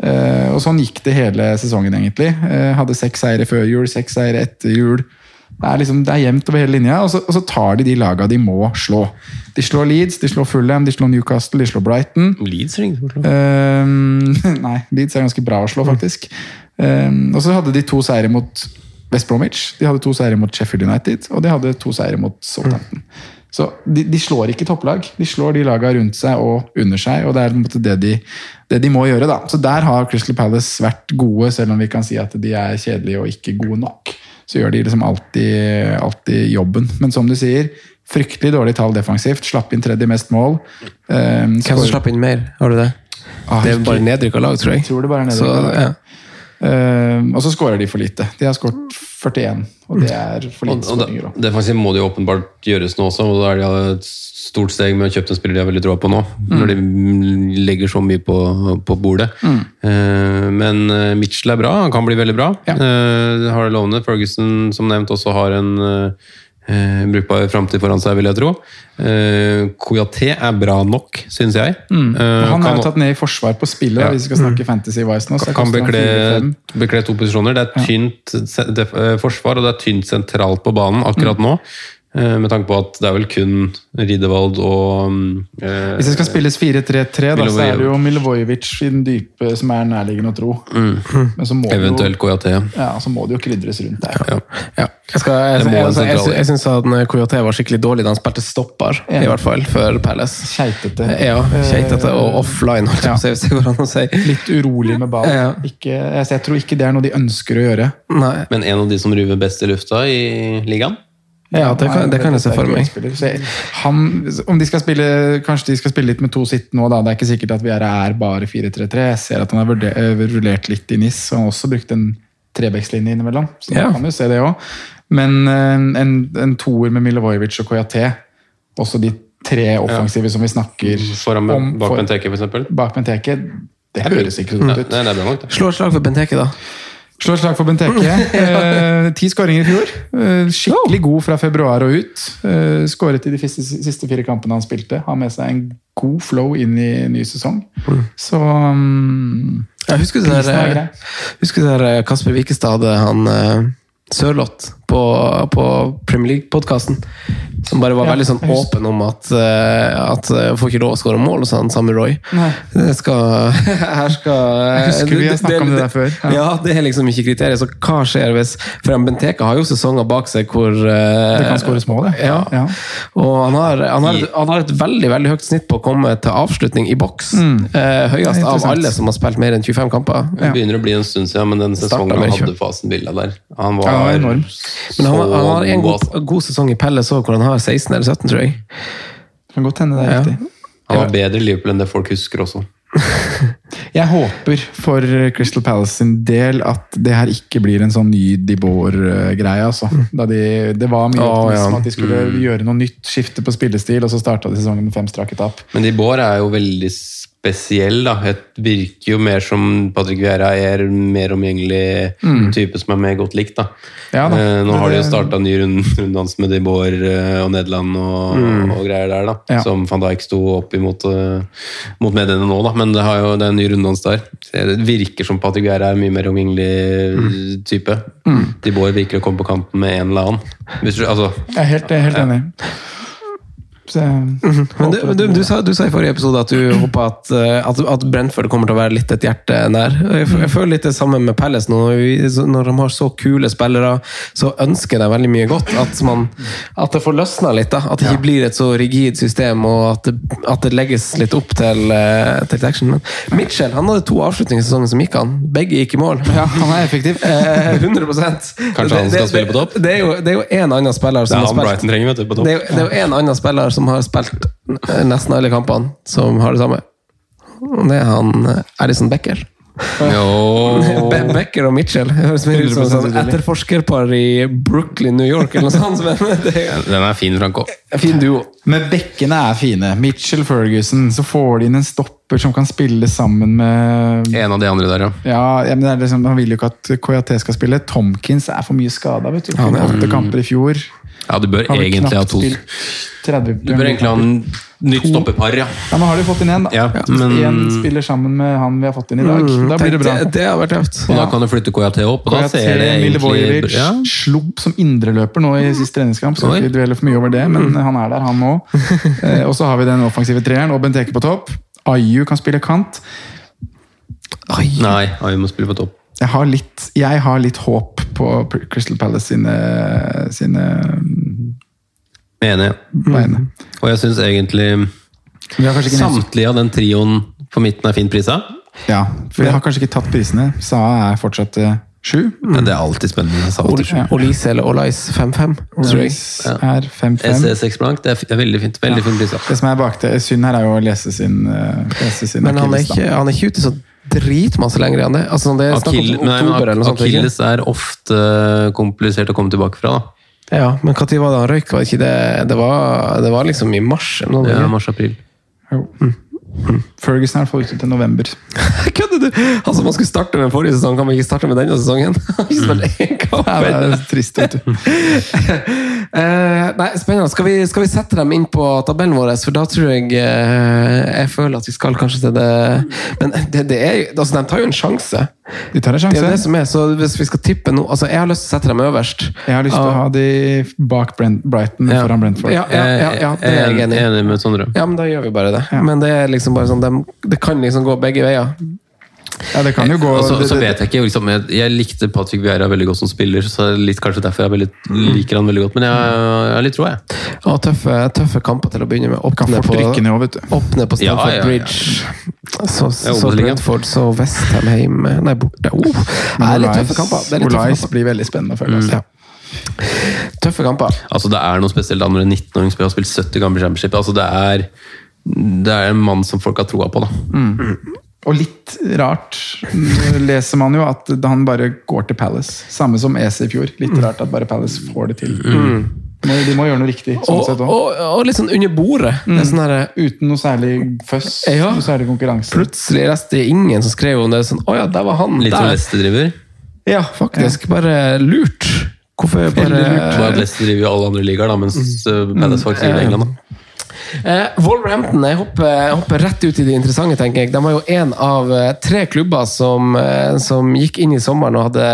Eh, og sånn gikk det hele sesongen, egentlig. Eh, hadde seks seire før jul, seks seire etter jul. Det er, liksom, det er jevnt over hele linja, og så, og så tar de de laga de må slå. De slår Leeds, de slår Fulham, de slår Newcastle, de slår Brighton. Leeds er ingen som slår. Ehm, nei, Leeds er ganske bra å slå, faktisk. Ehm, og så hadde de to seire mot West Bromwich, de hadde to seire mot Sheffield United, og de hadde to seire mot Southampton. Så de, de slår ikke topplag, de slår de laga rundt seg og under seg, og det er det de, det de må gjøre. da. Så der har Crystal Palace vært gode, selv om vi kan si at de er kjedelige og ikke gode nok. Så gjør de liksom alltid, alltid jobben. Men som du sier, fryktelig dårlige tall defensivt. Slapp inn tredje mest mål. Ehm, Hvem som slapp inn mer? Har du det? Ah, Det er bare nedrykka lag, tror jeg. Jeg tror det bare er Så, ja. Ehm, og så skårer de for lite. De har skåret 41, og det er for lite og skåringer. også. defensivt må det jo åpenbart gjøres nå også, og da er de et stort steg med å kjøpe en spiller de har veldig troa på nå. Når de legger så mye på, på bordet. Eh, men eh, Mitchell er bra, han kan bli veldig bra. Ja. Uh, har det lovende. Ferguson, som nevnt, også har en eh, brukbar framtid foran seg, vil jeg tro. Eh, Koyaté er bra nok, syns jeg. Eh, Han er jo tatt ned i forsvar på spillet, Ja. hvis vi skal snakke fantasy-wise nå. så kan han bekle, 4-5. bekle to posisjoner. Det er tynt ja. eh, forsvar, og det er tynt sentralt på banen akkurat nå. Eh, Med tanke på at det er vel kun Ridevald og mm, eh, Hvis det skal spilles 4-3-3, da, så er det jo Milivojevic. I den dype som er nærliggende å tro. Men så må, Eventuelt KJT. Ja, så må det jo krydres rundt der. Ja. Ja. Jeg, skal, jeg, jeg, jeg, jeg, syns at Coyote var skikkelig dårlig da han spilte stopper, Ja. i hvert fall, for Palace. Keitete. Ja, keitete og offline, holdt jeg på å si, hvis det å si. Litt urolig med ball. Ja. Ikke, jeg, jeg tror ikke det er noe de ønsker å gjøre. Nei. Men en av de som ruver best i lufta i ligaen? Ja, det kan, det kan jeg se for meg. Han, om de skal spille, Kanskje de skal spille litt med to sitt nå, da. Det er ikke sikkert at vi er, bare 4-3-3. Jeg ser at han har eh, rullert litt i NIS, og han har også brukt en trebekslinje innimellom. Så Ja. kan jo se det òg. Men eh, en, en toer med Milovojevic og Koyaté, også de tre offensive som vi snakker Foran om bak for- Benteke, eksempel? bak Benteke, det høres ikke sånn ut. Slå et slag for Benteke, da. Slår slag for Benteke. Eh, ti skåringer i fjor. Eh, skikkelig god fra februar og ut. Eh, skåret i de siste, siste fire kampene han spilte. Har med seg en god flow inn i ny sesong. Så um, Jeg husker det er der, husker det der Kasper Wikestad hadde han eh, Sørloth på, på Premier League-podkasten. Som bare var Ja, veldig sånn åpen om at, uh, at jeg får ikke lov å skåre mål hos han samme Roy. Det skal Her skal Jeg husker vi har snakket om det der før. Ja. Ja. det er liksom ikke kriteriet. Så hva skjer hvis For en Benteke har jo sesonger bak seg hvor uh, det kan skåres mål. Ja. Ja. Og han har, han, har, han har et veldig veldig høyt snitt på å komme til avslutning i boks. Eh, høyest er av alle som har spilt mer enn 25 kamper. Det begynner å bli en stund siden, men den sesongen han hadde fasen Villa der Han var, Ja, enorm. Men han, har- han har en god, god sesong i Pelles òg, hvor han har 16 eller 17, tror jeg. Kan godt hende det er Ja. riktig. Han har bedre Liverpool enn det folk husker også. Jeg håper for Crystal Palace sin del at det her ikke blir en sånn ny De Boer-greie. Altså. De, det var mye optimisme ja. at de skulle gjøre noe nytt, skifte på spillestil, og så starta de sesongen med fem strake tap. Men de Boer er jo veldig spesiell, da. Jeg virker jo mer som Patrick Vieira er mer omgjengelig type som er mer godt likt, da. Mm. Ja da. Eh, nå har de jo starta ny rund- runddans med de Boer eh, og Nederland og, og greier der, da. Mm. Ja. Som van Dijk sto opp imot uh, mot mediene nå, da. Men det, har jo, det er en ny runddans der. Det virker som Patrick Vieira er mye mer omgjengelig Mm. type. De Boer virker å komme på kanten med en eller annen. Du, altså, Jeg er helt, jeg er helt enig. Så jeg Men du, men du, du, sa, du sa i forrige episode at du håper at, eh, at, at Brentford kommer til å være litt et hjerte nær. Jeg, jeg føler litt det samme med Palace nå. Når de har så kule spillere, så ønsker de veldig mye godt. At, man, at det får løsna litt. da. At det ikke blir et så rigid system, og at det, at det legges litt opp til, eh, til action. Men Mitchell han hadde to avslutninger i sesongen som gikk han. Begge gikk i mål. Ja, han er effektiv. Eh, 100% Kanskje han skal spille på topp? Det er jo, det en annen spiller som har spilt det er jo en annen spiller som har spilt nesten alle kampene, som har det samme. Det er han eh, Alison Becker. Jo. Be Becker og Mitchell. Det høres mer ut som et sånn etterforskerpar i Brooklyn, New York, eller noe sånt. Men det er Den er fin, Franco. fin duo. Men bekkene er fine. Mitchell Ferguson. Så får de inn en stopper som kan spille sammen med En av de andre der, ja. Ja, men det er liksom, Han vil jo ikke at KJT skal spille. Tomkins er for mye skada. Han er- Åtte kamper i fjor. Ja, du bør egentlig ha to Du bør egentlig ha en nytt stoppepar, ja. Ja, men har de fått inn én, da? Ja, men- En spiller sammen med han vi har fått inn i dag. da blir det bra. Det, det har vært tøft. Og da kan du flytte KJT opp, og da KJT, ser det egentlig Mille ja. slopp som indreløper nå i siste treningskamp. så vi ikke dvele for mye over det, men han er der, han òg. Eh, og så har vi den offensive treeren og Benteke på topp. Ayu kan spille kant. Nei, Ayu må spille på topp. Jeg har litt, jeg har litt håp på Crystal Palace sine, sine Enig. Mm. Og jeg syns egentlig samtlige av den trioen på midten er fint prisa. Ja, for vi har kanskje ikke tatt prisene. Sa er fortsatt Sju? sju. Men det er alltid spennende. Sa Ol-. Olise eller Olais 5-5. tror er 5-5. SE6 blank, det er, veldig fint. Veldig ja. fin pris. Det som er bak det, synd her er jo å lese sin, eh, lese sin Men han er, ikke, han er ikke ute så dritmasse lenger enn det. Altså, det er snakk om nei, men oktober ikke? Akilles er ofte komplisert å komme tilbake fra. Da. Ja, men når var det han røyk? Var det, ikke det, det, var, det var liksom i mars? eller noe Det er mars-april. Mm. Ferguson er i hvert fall ute til november. Kødder du?! Altså, man skulle starte med forrige sesong, kan man ikke starte med denne sesongen? Ikke spilt én kamp! Det er trist, vet du. Eh, nei, spennende. Skal vi, skal vi sette dem inn på tabellen vår? For da tror jeg uh, Jeg føler at vi skal kanskje til det Men det, det er jo altså, De tar jo en sjanse. De tar en sjanse. Det er det som er, så hvis vi skal tippe nå altså Jeg har lyst til å sette dem øverst. Jeg har lyst til å ha de bak Brent, Brighton Ja. foran Brentford. Ja, ja, ja, ja, det er jeg enig i. enig med Sondre. Ja, men da gjør vi bare det. Men det er liksom bare sånn, de, det kan liksom gå begge veier. Ja, det kan jo gå Og så, så vet jeg ikke, liksom, jeg, jeg likte Patrick Vieira veldig godt som spiller, så litt kanskje derfor jeg veldig, liker han veldig godt. Men jeg, jeg har litt tro, jeg. Ja, tøffe, tøffe kamper til å begynne med. Opp ned på, på Ja, Stamford ja, ja. Bridge. Så, så Obos-ligaen. Brentford, så Westham hjemme Nei, borte. Oh, det er litt tøffe kamper. Er Olais blir veldig spennende å følge. Mm. Ja. Tøffe kamper. Altså, det er noe spesielt da når en 19-åring spiller har spilt 70 kamper i championship. Altså, det er, det er en mann som folk har troa på, da. Og litt rart mm, leser man jo at han bare går til Palace. Samme som Ese i fjor. Litt Mm. rart at bare Palace får det til. Mm. de må gjøre noe riktig. sånn Og, sett også. og, og litt sånn under bordet. Det er sånn her, Uten noe særlig føss, Ja. noe særlig konkurranse. Plutselig leste jeg ingen som skrev om det. Sånn, Å ja, der var han. Litt som driver. Ja, faktisk. Bare lurt. Hvorfor bare Leicester driver jo alle andre ligaer, da, mens uh, Palace faktisk driver i England. Da. Eh, Wolverhampton jeg hopper, jeg hopper rett ut i det interessante. tenker jeg. De var jo en av eh, tre klubber som, eh, som gikk inn i sommeren og hadde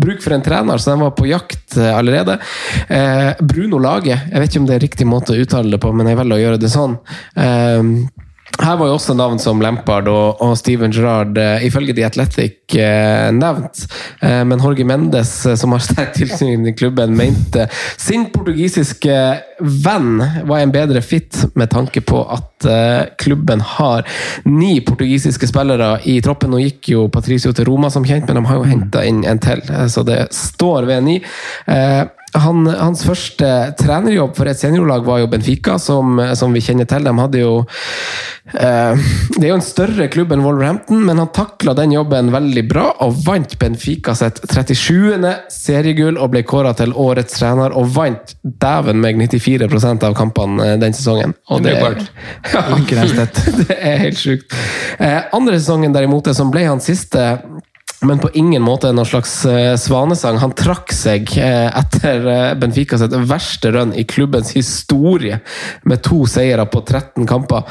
bruk for en trener, så de var på jakt eh, allerede. Eh, Bruno Lage, jeg vet ikke om det er riktig måte å uttale det på, men jeg velger å gjøre det sånn. Eh, her var jo også navn som Lampard og, og Steven Gerrard uh, ifølge The Athletic uh, nevnt. Uh, men Jorge Mendes, som har sterk tilknytning til klubben, mente sin portugisiske venn var en bedre fit med tanke på at klubben har ni portugisiske spillere i troppen. Nå gikk jo Patricio til Roma som kjent, men de har jo henta inn en til, så det står ved ni. Eh, han, hans første trenerjobb for et seniorlag var jo Benfica, som, som vi kjenner til. De hadde jo eh, Det er jo en større klubb enn Wolverhampton, men han takla den jobben veldig bra og vant Benfica sitt 37. seriegull og ble kåra til årets trener, og vant dæven meg 94% av kampene eh, den sesongen. Og det, Det er ja, det er helt sjukt. Eh, andre sesongen derimot, det som ble hans siste men på ingen måte noen slags eh, svanesang. Han trakk seg eh, etter eh, Benfica sitt verste run i klubbens historie, med to seire på 13 kamper.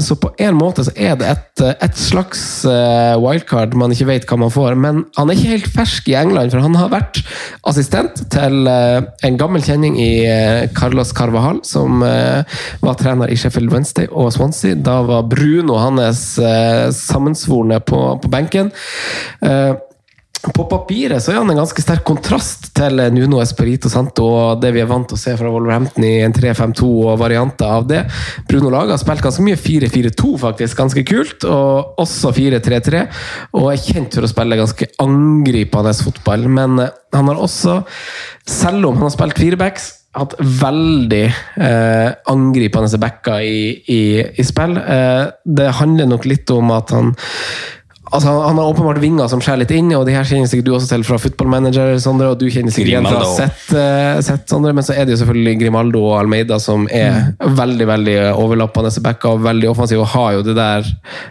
Så på en måte så er det et, et slags wildcard man ikke vet hva man får. Men han er ikke helt fersk i England, for han har vært assistent til en gammel kjenning i Carlos Carvajal, som var trener i Sheffield Wednesday og Swansea. Da var Bruno hans sammensvorne på, på benken. Eh, på papiret så er han en ganske sterk kontrast til Nuno Esperito Santo og det vi er vant til å se fra Wolverhampton i en 3-5-2 og varianter av det. Bruno Laga har spilt ganske mye 4-4-2, faktisk. Ganske kult. Og også 4-3-3. Og er kjent for å spille ganske angripende fotball. Men eh, han har også, selv om han har spilt firebacks hatt veldig eh, angripende backer i, i, i spill. Eh, det handler nok litt om at han Altså, han- han har åpenbart vinger som skjærer litt inn, og de her kjenner sikkert du også til fra Football Manager, Sondre, og du kjenner sikkert igjen fra sett, uh, sett, Sondre, men så er det jo selvfølgelig Grimaldo og Almeida som er veldig veldig overlappende backer og veldig offensive og har jo det der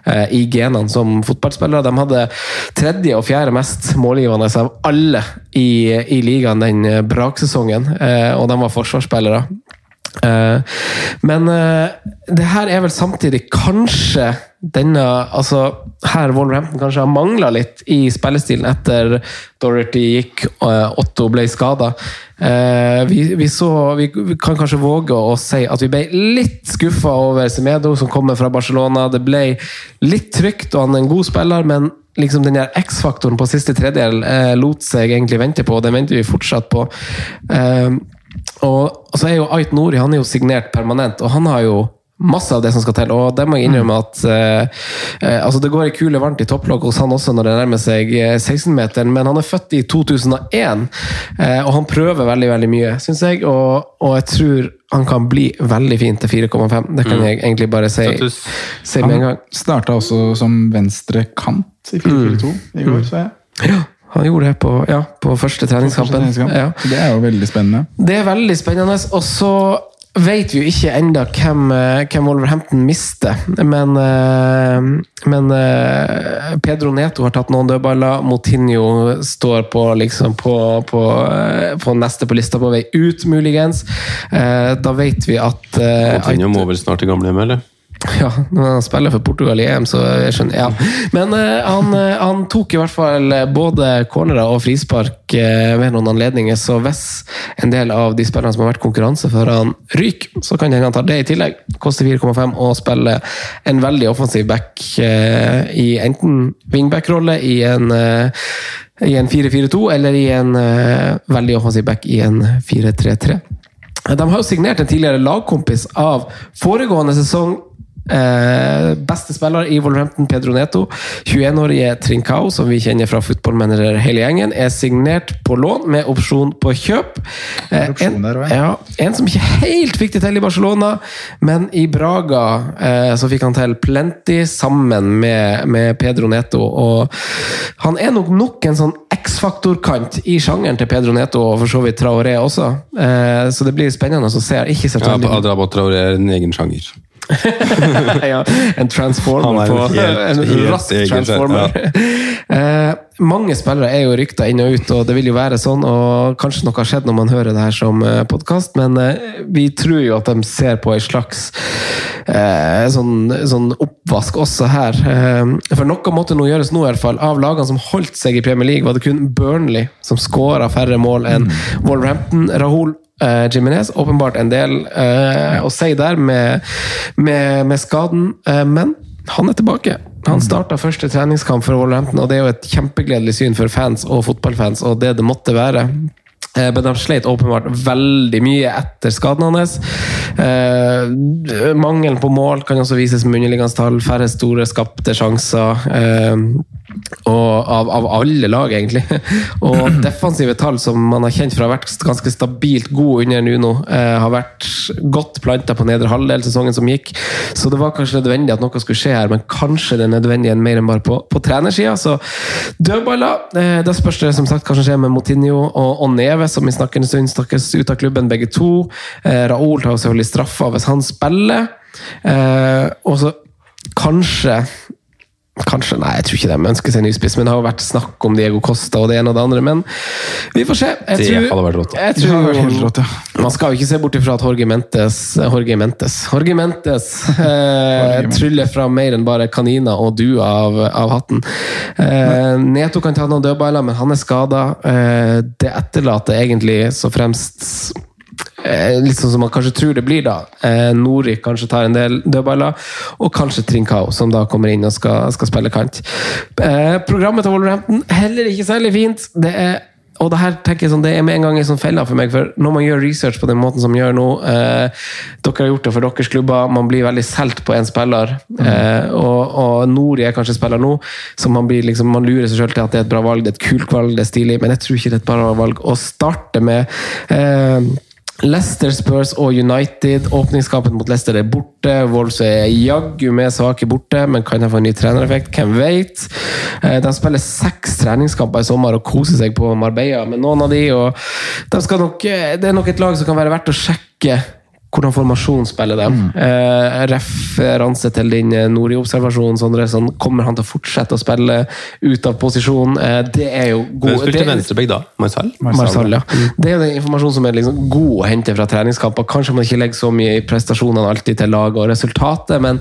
uh, i genene som fotballspillere. De hadde tredje og fjerde mest målgivende av alle i, i ligaen den eh, braksesongen, uh, og de var forsvarsspillere. Eh, men eh, det her er vel samtidig kanskje denne altså Her Wolverhampton kanskje har mangla litt i spillestilen etter Dorothy gikk og Otto ble skada. vi, vi, vi, kan kanskje våge å si at vi ble litt skuffa over Semedo, som kommer fra Barcelona. Det ble litt trygt, og han er en god spiller, men liksom den der X-faktoren på siste tredjedel eh, lot seg egentlig vente på, og den venter vi fortsatt på. Eh, og, og så er jo Ait Nori han er jo signert permanent, og han har jo masse av det som skal til. Og det må jeg innrømme at eh, eh, altså det går ei kule varmt i topplokk hos han også når det nærmer seg eh, 16-meteren, men han er født i 2001, eh, og han prøver veldig veldig mye, syns jeg. Og, og jeg tror han kan bli veldig fin til 4,5. Det kan Mm. jeg egentlig bare si, si med en gang. Han starta også som venstre kant i 4-4-2 i går, så jeg. Ja, han gjorde det på, ja, på første treningskampen. Treningskamp. Ja. Det er jo veldig spennende. Det er veldig spennende. Og så vet vi jo ikke enda hvem, eh, hvem Wolverhampton mister. Men, eh, men eh, Pedro Neto har tatt noen dødballer. Motinho står på, liksom, på, på, på neste på lista på vei ut, muligens. Eh, Da vet vi at Coutinho må vel snart til gamlehjemmet, eller? Ja, når han spiller for Portugal i EM, så jeg skjønner ja. Men uh, han, uh, han tok i hvert fall eh, både cornerer og frispark uh, ved noen anledninger, så hvis en del av de spillerne som har vært konkurranse for han ryker, så kan det hende han tar det i tillegg. Koster 4,5 og spiller en veldig offensiv back i enten wingback-rolle i en i en 4-4-2 eller i en veldig offensiv back i en 4-3-3. De har jo signert en tidligere lagkompis av foregående sesong. Eh, beste spiller i Wolverhampton, Pedro Neto. 21-årige Trincao, som vi kjenner fra fotballmanager hele gjengen, er signert på lån med opsjon på kjøp. Eh, en, ja, en som ikke helt fikk det til i Barcelona, men i Braga eh, så fikk han til plenty sammen med, med Pedro Neto. Og han er nok nok en sånn X-faktor-kant i sjangeren til Pedro Neto og for så vidt Traoré også. Eh, så det blir spennende å se. Ikke Ja, Adrabat Traoré er en egen sjanger. Ja, en transformer er på En rask transformer. eh, mange spillere er jo rykta inn og ut, og det vil jo være sånn. Og kanskje noe har skjedd når man hører det her som podkast, men eh, vi tror jo at de ser på en slags eh, sånn, sånn oppvask også her. Eh, for noe måtte nå gjøres nå, i hvert fall. Av lagene som holdt seg i Premier League, var det kun Burnley som skåra færre mål enn Wolverhampton. Rahul Uh, Jimenez, åpenbart en del eh, å si der med, med, med skaden, uh, men han er tilbake. Han starta første treningskamp for Wolverhampton, og det er jo et kjempegledelig syn for fans og fotballfans, og det det måtte være. Eh, Men de sleit åpenbart veldig mye etter skaden hans. Eh, mangelen på mål kan også vises med underliggende tall. Færre store skapte sjanser. Eh, og av, av alle lag, egentlig. Og defensive tall som man har kjent for å ha vært ganske stabilt god under Nuno, eh, har vært godt planta på nedre halvdel sesongen som gikk. Så det var kanskje nødvendig at noe skulle skje her, men kanskje det er nødvendig mer enn bare på, på trenersida. Så dødballer eh, Da spørs det som sagt hva som skjer med Motinho og, og Neve, som i snakkende stund snakkes ut av klubben, begge to. Eh, Raoul tar selvfølgelig straffa hvis han spiller. Eh, og så kanskje Kanskje, nei, jeg tror ikke de ønsker seg ny spiss, men det har jo vært snakk om Diego Costa og det ene og det andre. Men vi får se. Jeg Det tror, hadde vært rått. Jeg Det hadde tror, vært helt rått, ja. Man skal jo ikke se bort ifra at Jorge Mentes Jorge Mentes, Jorge Mentes eh, tryller fra mer enn bare kaniner og duer av, av hatten. Eh, Neto kan ta noen dødballer, men han er skada. Eh, det etterlater egentlig så fremst litt sånn som man kanskje tror det blir, da. Eh, Nori kanskje tar en del dødballer, og kanskje Trincao, som da kommer inn og skal, skal spille kant. Eh, programmet til Wolverhampton heller ikke særlig fint. Det er og det her tenker jeg sånn, det er med en gang en sånn felle for meg, for når man gjør research på den måten som man gjør nå eh, Dere har gjort det for deres klubber, man blir veldig solgt på en spiller. Eh, og, og Nori er kanskje spiller nå, så man, blir liksom, man lurer seg selv til at det er et bra valg, det er et kult valg, det er stilig, men jeg tror ikke det er et bra valg å starte med. Eh, Leicester, Spurs og United. Åpningskampen mot Leicester er borte. Wolves er jaggu med svake borte, men kan de få en ny trenereffekt. Hvem vet? Eh, De spiller seks treningskamper i sommer og koser seg på Marbella med noen av de, de nok, eh, det er nok et lag som kan være verdt å sjekke hvordan formasjon spiller de. Eh, referanse til din eh, Nori-observasjon, Sånn, kommer han til å fortsette å spille ut av posisjon? Eh, det er jo Hvem god spilte det- venstreback da? Marcel? Marsal, ja. Det er jo den informasjonen som er liksom god å hente fra treningskamper. Kanskje man ikke legger så mye i prestasjonene alltid til laget og resultatet, men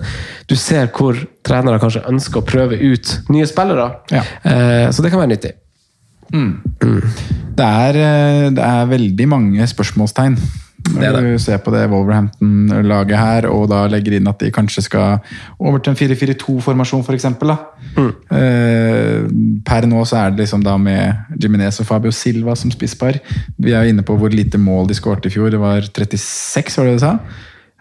du ser hvor trenere kanskje ønsker å prøve ut nye spillere. Ja. Eh, så det kan være nyttig. Det er, eh, det er veldig mange spørsmålstegn. Når du ser på det Wolverhampton-laget her, og da legger inn at de kanskje skal over til en 4-4-2-formasjon, f.eks. Mm. Per nå så er det liksom da med Jiminez og Fabio Silva som spisspar. Vi er jo inne på hvor lite mål de skåret i fjor. Det var 36, var det du sa?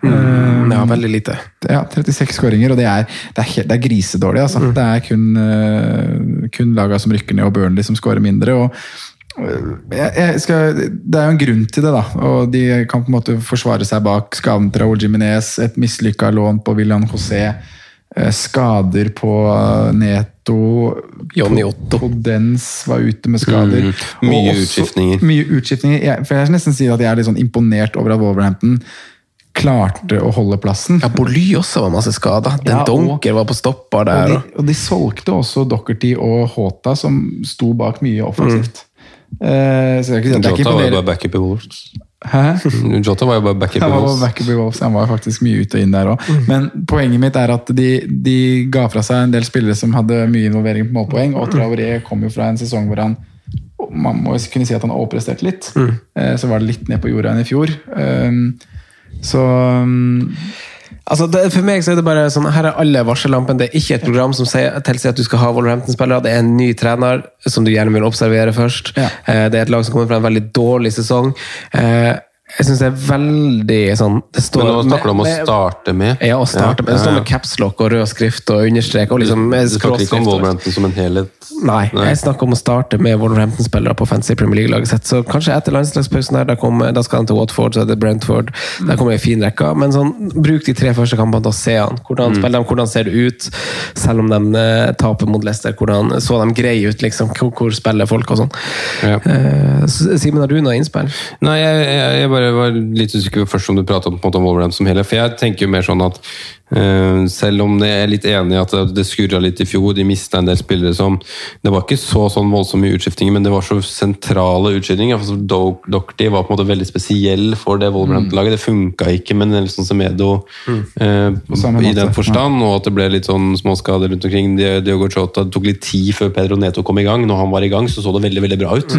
Mm, ja, veldig lite. Ja, 36 skåringer, og det er, det er, det er grisedårlig. Altså. Det er kun, uh, kun lagene som rykker ned, og Burnley som skårer mindre. og jeg, jeg skal, det er jo en grunn til det, da. og De kan på en måte forsvare seg bak skaden til Raúl Jiminez, et mislykka lån på William José, eh, skader på eh, Neto Johnny Otto. Podens var ute med skader. Mm, mye Og også- utskiftninger. Mye utskiftninger. Jeg, for jeg vil nesten si at jeg er litt sånn imponert over at Wolverhampton klarte å holde plassen. Ja, Boly også var masse skada. Den Ja, Donker var på stopper der. Og de, og- de solgte også Dockerty og Hota, som sto bak mye offensivt. Eh, så jeg, kan det er ikke Jota var jo bare backup i Wolves. Hæ? Jota var jo bare backup i Wolves. backup i Wolves, han var faktisk mye ut og inn der òg. Men poenget mitt er at de, de ga fra seg en del spillere som hadde mye involvering på målpoeng, og Traoré kom jo fra en sesong hvor han man må kunne si at han overpresterte overprestert litt. Eh, Så var det litt ned på jorda enn i fjor. Um, Så um, Altså, det, for meg så er det bare sånn, her er alle varsellampene. Det er ikke et program som sier, tilsier at du skal ha Wolverhampton-spillere. Det er en ny trener som du gjerne vil observere først. Ja. Eh, Det er et lag som kommer fra en veldig dårlig sesong. Eh, Jeg syns det er veldig sånn det står, Men nå snakker du om å starte med. Ja, å starte med. Det står med capslock og rød skrift og understrek. Og liksom Du snakker ikke om Wolverhampton som en helhet? Nei, jeg snakker om å starte med Wolverhampton-spillere på fancy Premier League-laget sitt. Så kanskje etter landslagspausen her, da, kommer, da skal han til Watford, så er det Brentford. Der kommer ei fin rekke. Men sånn, bruk de tre første kampene til å se han. Hvordan spiller de, hvordan ser det ut? Selv om de eh, taper mot Leicester, hvordan så de greie ut? liksom, Hvor, hvor spiller folk og sånn? Ja. Eh, Simen, har du noe innspill? Nei, jeg, jeg, jeg bare var litt usikker først om du pratet om, på en måte om Wolverhampton som helhet. For jeg tenker jo mer sånn at selv om jeg er litt enig i at det, skurra litt i fjor, de mista en del spillere som Det var ikke så sånn voldsomme utskiftinger, men det var så sentrale utskiftinger. Altså, Do- var på en måte veldig spesiell for det Wolverhampton-laget. Det funka ikke med Nelson Semedo eh, samme i den forstand, og at det ble litt sånn småskader rundt omkring. Diogo Chota tok litt tid før Pedro Neto kom i gang. Når han var i gang, så så det veldig veldig bra ut,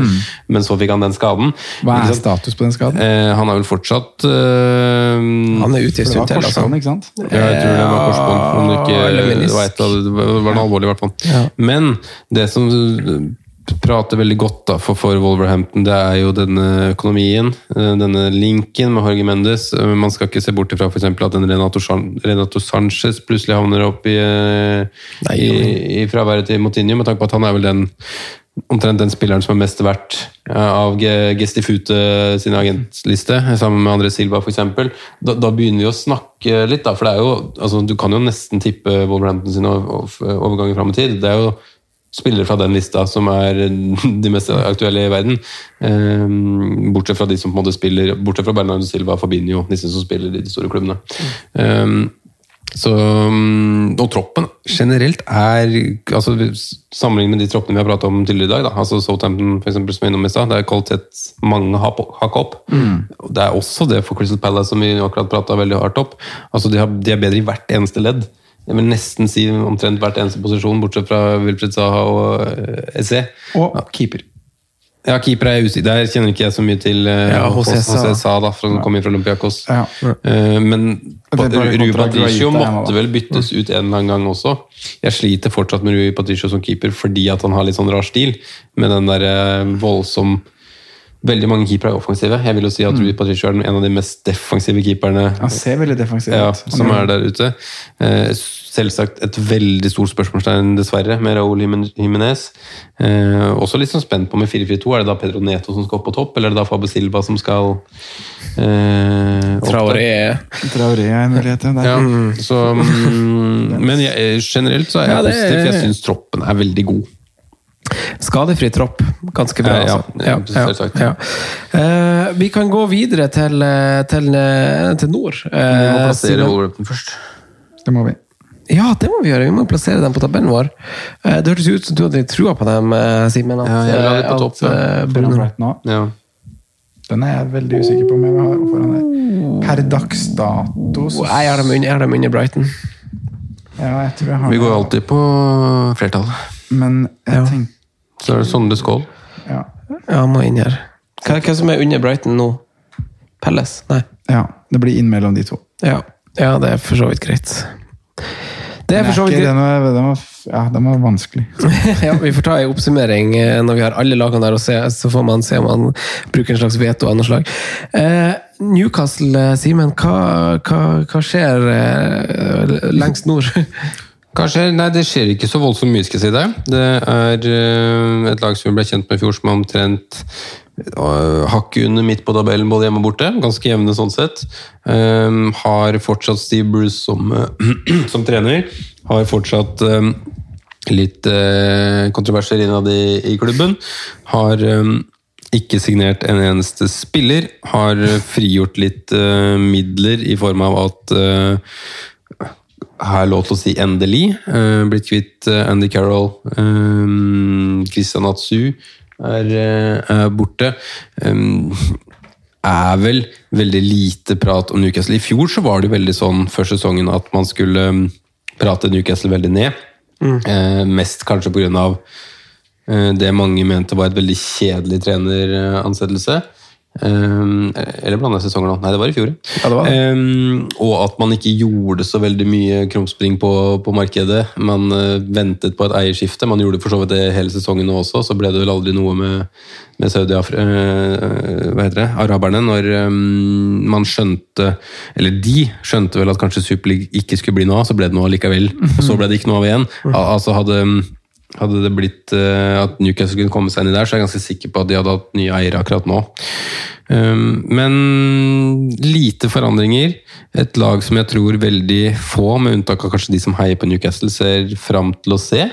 men så fikk han den skaden. hva er status på den skaden? Eh, han er vel fortsatt eh, Han er ute i stund til, altså. ikke sant? ja, tror det var korsbånd. Om det ikke det var, et av, det var noe alvorlig, i hvert fall. Men det som prater veldig godt da, for, for Wolverhampton, det er jo denne økonomien. eh, Denne linken med Jorge Mendes. Eh, Man skal ikke se bort ifra eksempel at en Renato, Renato Sanchez plutselig havner opp i, eh, Nei, i, i fraværet til Motinho, med tanke på at han er vel den omtrent den spilleren som er mest verdt av Ge- Gestifute sin agentliste, sammen med André Silva f.eks. Da, da begynner vi å snakke litt, da. For det er jo, altså, du kan jo nesten tippe Wolverhampton sin ov- ov- overganger fram i tid. Det er jo spillere fra den lista som er de mest aktuelle i verden. Um, bortsett fra de som på en måte spiller Bortsett fra Bernardo Silva og Fabinho, disse som spiller i de store klubbene. Um, så, mm, og troppen generelt er altså Sammenlignet med de troppene vi har pratet om tidligere i dag, da, altså Southampton for eksempel, som vi innom i stad, det er kvalitet mange har hakk opp. Og Det er også det for Crystal Palace, som vi akkurat prata veldig hardt opp. Altså de, har, de er bedre i hvert eneste ledd. Jeg vil nesten si omtrent hvert eneste posisjon, bortsett fra Wilfred Saha og eh, Og Og keeper. Ja, keeper er usikker. Der kjenner ikke jeg så mye til uh, Ja, Sa. Da, for han kom inn fra Olympiakos. Ja. Eh, men Det er Rui Patricio måtte vel byttes ut en eller annen gang også. Jeg sliter fortsatt med Rui Patricio som keeper fordi at han har litt sånn rar stil. Med den der uh, voldsom Veldig mange keepere er offensive. Jeg vil jo si at Rui Patricio er en av de mest defensive keeperne Han ser veldig defensiv ja, som er der ute. Eh, selvsagt et veldig stort spørsmålstegn, dessverre, med Raúl Jiménez. Eh, også litt sånn spent på med 4-4-2. Er det da Pedro Neto som skal opp på topp, eller er det da Fabio Silva som skal eh, opp Traoré? Traoré er en mulighet, ja. Så, mm, men jeg, generelt så er jeg Ja, det positiv, for jeg syns troppen er veldig god. Skadefri tropp. Ganske bra, Ja, ja, altså. ja, selvsagt. ja. Uh, vi kan gå videre til, eh, til, eh, til nord. Vi må Eh, plassere. Wolverhampton først. Det må vi. Ja, det må vi gjøre. Vi må plassere dem på tabellen vår. Uh, Det hørtes ut som du hadde litt trua på dem, eh, Simen. Ja, jeg la ha på topp, ja. eh, også. Ja. Den er jeg veldig usikker på om jeg vil ha foran der. Per dags dato så Jeg har dem under, Brighton. Ja, jeg tror jeg har Vi går alltid på flertall. Men jeg Ja. tenker Så er det Sondre Skål. ja. Ja, han må inn her. Hva, hva som er under Brighton nå? Pelles? Nei. ja, det blir inn mellom de to. Ja. ja, det er for så vidt greit. Det er for så vidt greit. den, var, den, var, ja, den var vanskelig. ja, vi får ta en oppsummering eh, når vi har alle lagene der, og se, så får man se om man bruker en slags veto av noe slag. Eh, Newcastle, eh, Simen, hva, hva, hva skjer eh, lengst nord? Kanskje, nei, Det skjer ikke så voldsomt mye, skal jeg si det. Det er eh, et lag som vi ble kjent med i fjor, som er omtrent uh, hakket under midt på tabellen både hjemme og borte. Ganske jevne sånn sett. Um, har fortsatt Steve Bruce som, eh, som trener. Har fortsatt litt kontroverser innad i, i klubben. Har ikke signert en eneste spiller. Har eh, frigjort litt eh, midler i form av at eh, har lov til å si endelig. Uh, blitt kvitt eh, Andy Carroll. Um, Christian Atsu er, eh, er borte. Um, er vel veldig lite prat om Newcastle. I fjor så var det veldig sånn før sesongen at man skulle prate Newcastle veldig ned. Eh, mest kanskje pga. Uh, det mange mente var et veldig kjedelig treneransettelse. Um, eller blanda sesonger nå? Nei, det var i fjor. Ja, det var. Um, og at man ikke gjorde så veldig mye krumspring på, på markedet. Man uh, ventet på et eierskifte. Man gjorde for så vidt det hele sesongen nå også, så ble det vel aldri noe med, med Saudi-Afrika Uh, hva heter det? Araberne. Når um, man skjønte Eller de skjønte vel at kanskje Superleague ikke skulle bli noe av, så ble det noe likevel. Og så ble det ikke noe av igjen. Al altså hadde hadde det blitt uh, at Newcastle kunne komme seg inn i der, så er jeg ganske sikker på at de hadde hatt nye eiere akkurat nå. Um, men lite forandringer. Et lag som jeg tror veldig få, med unntak av kanskje de som heier på Newcastle, ser fram til å se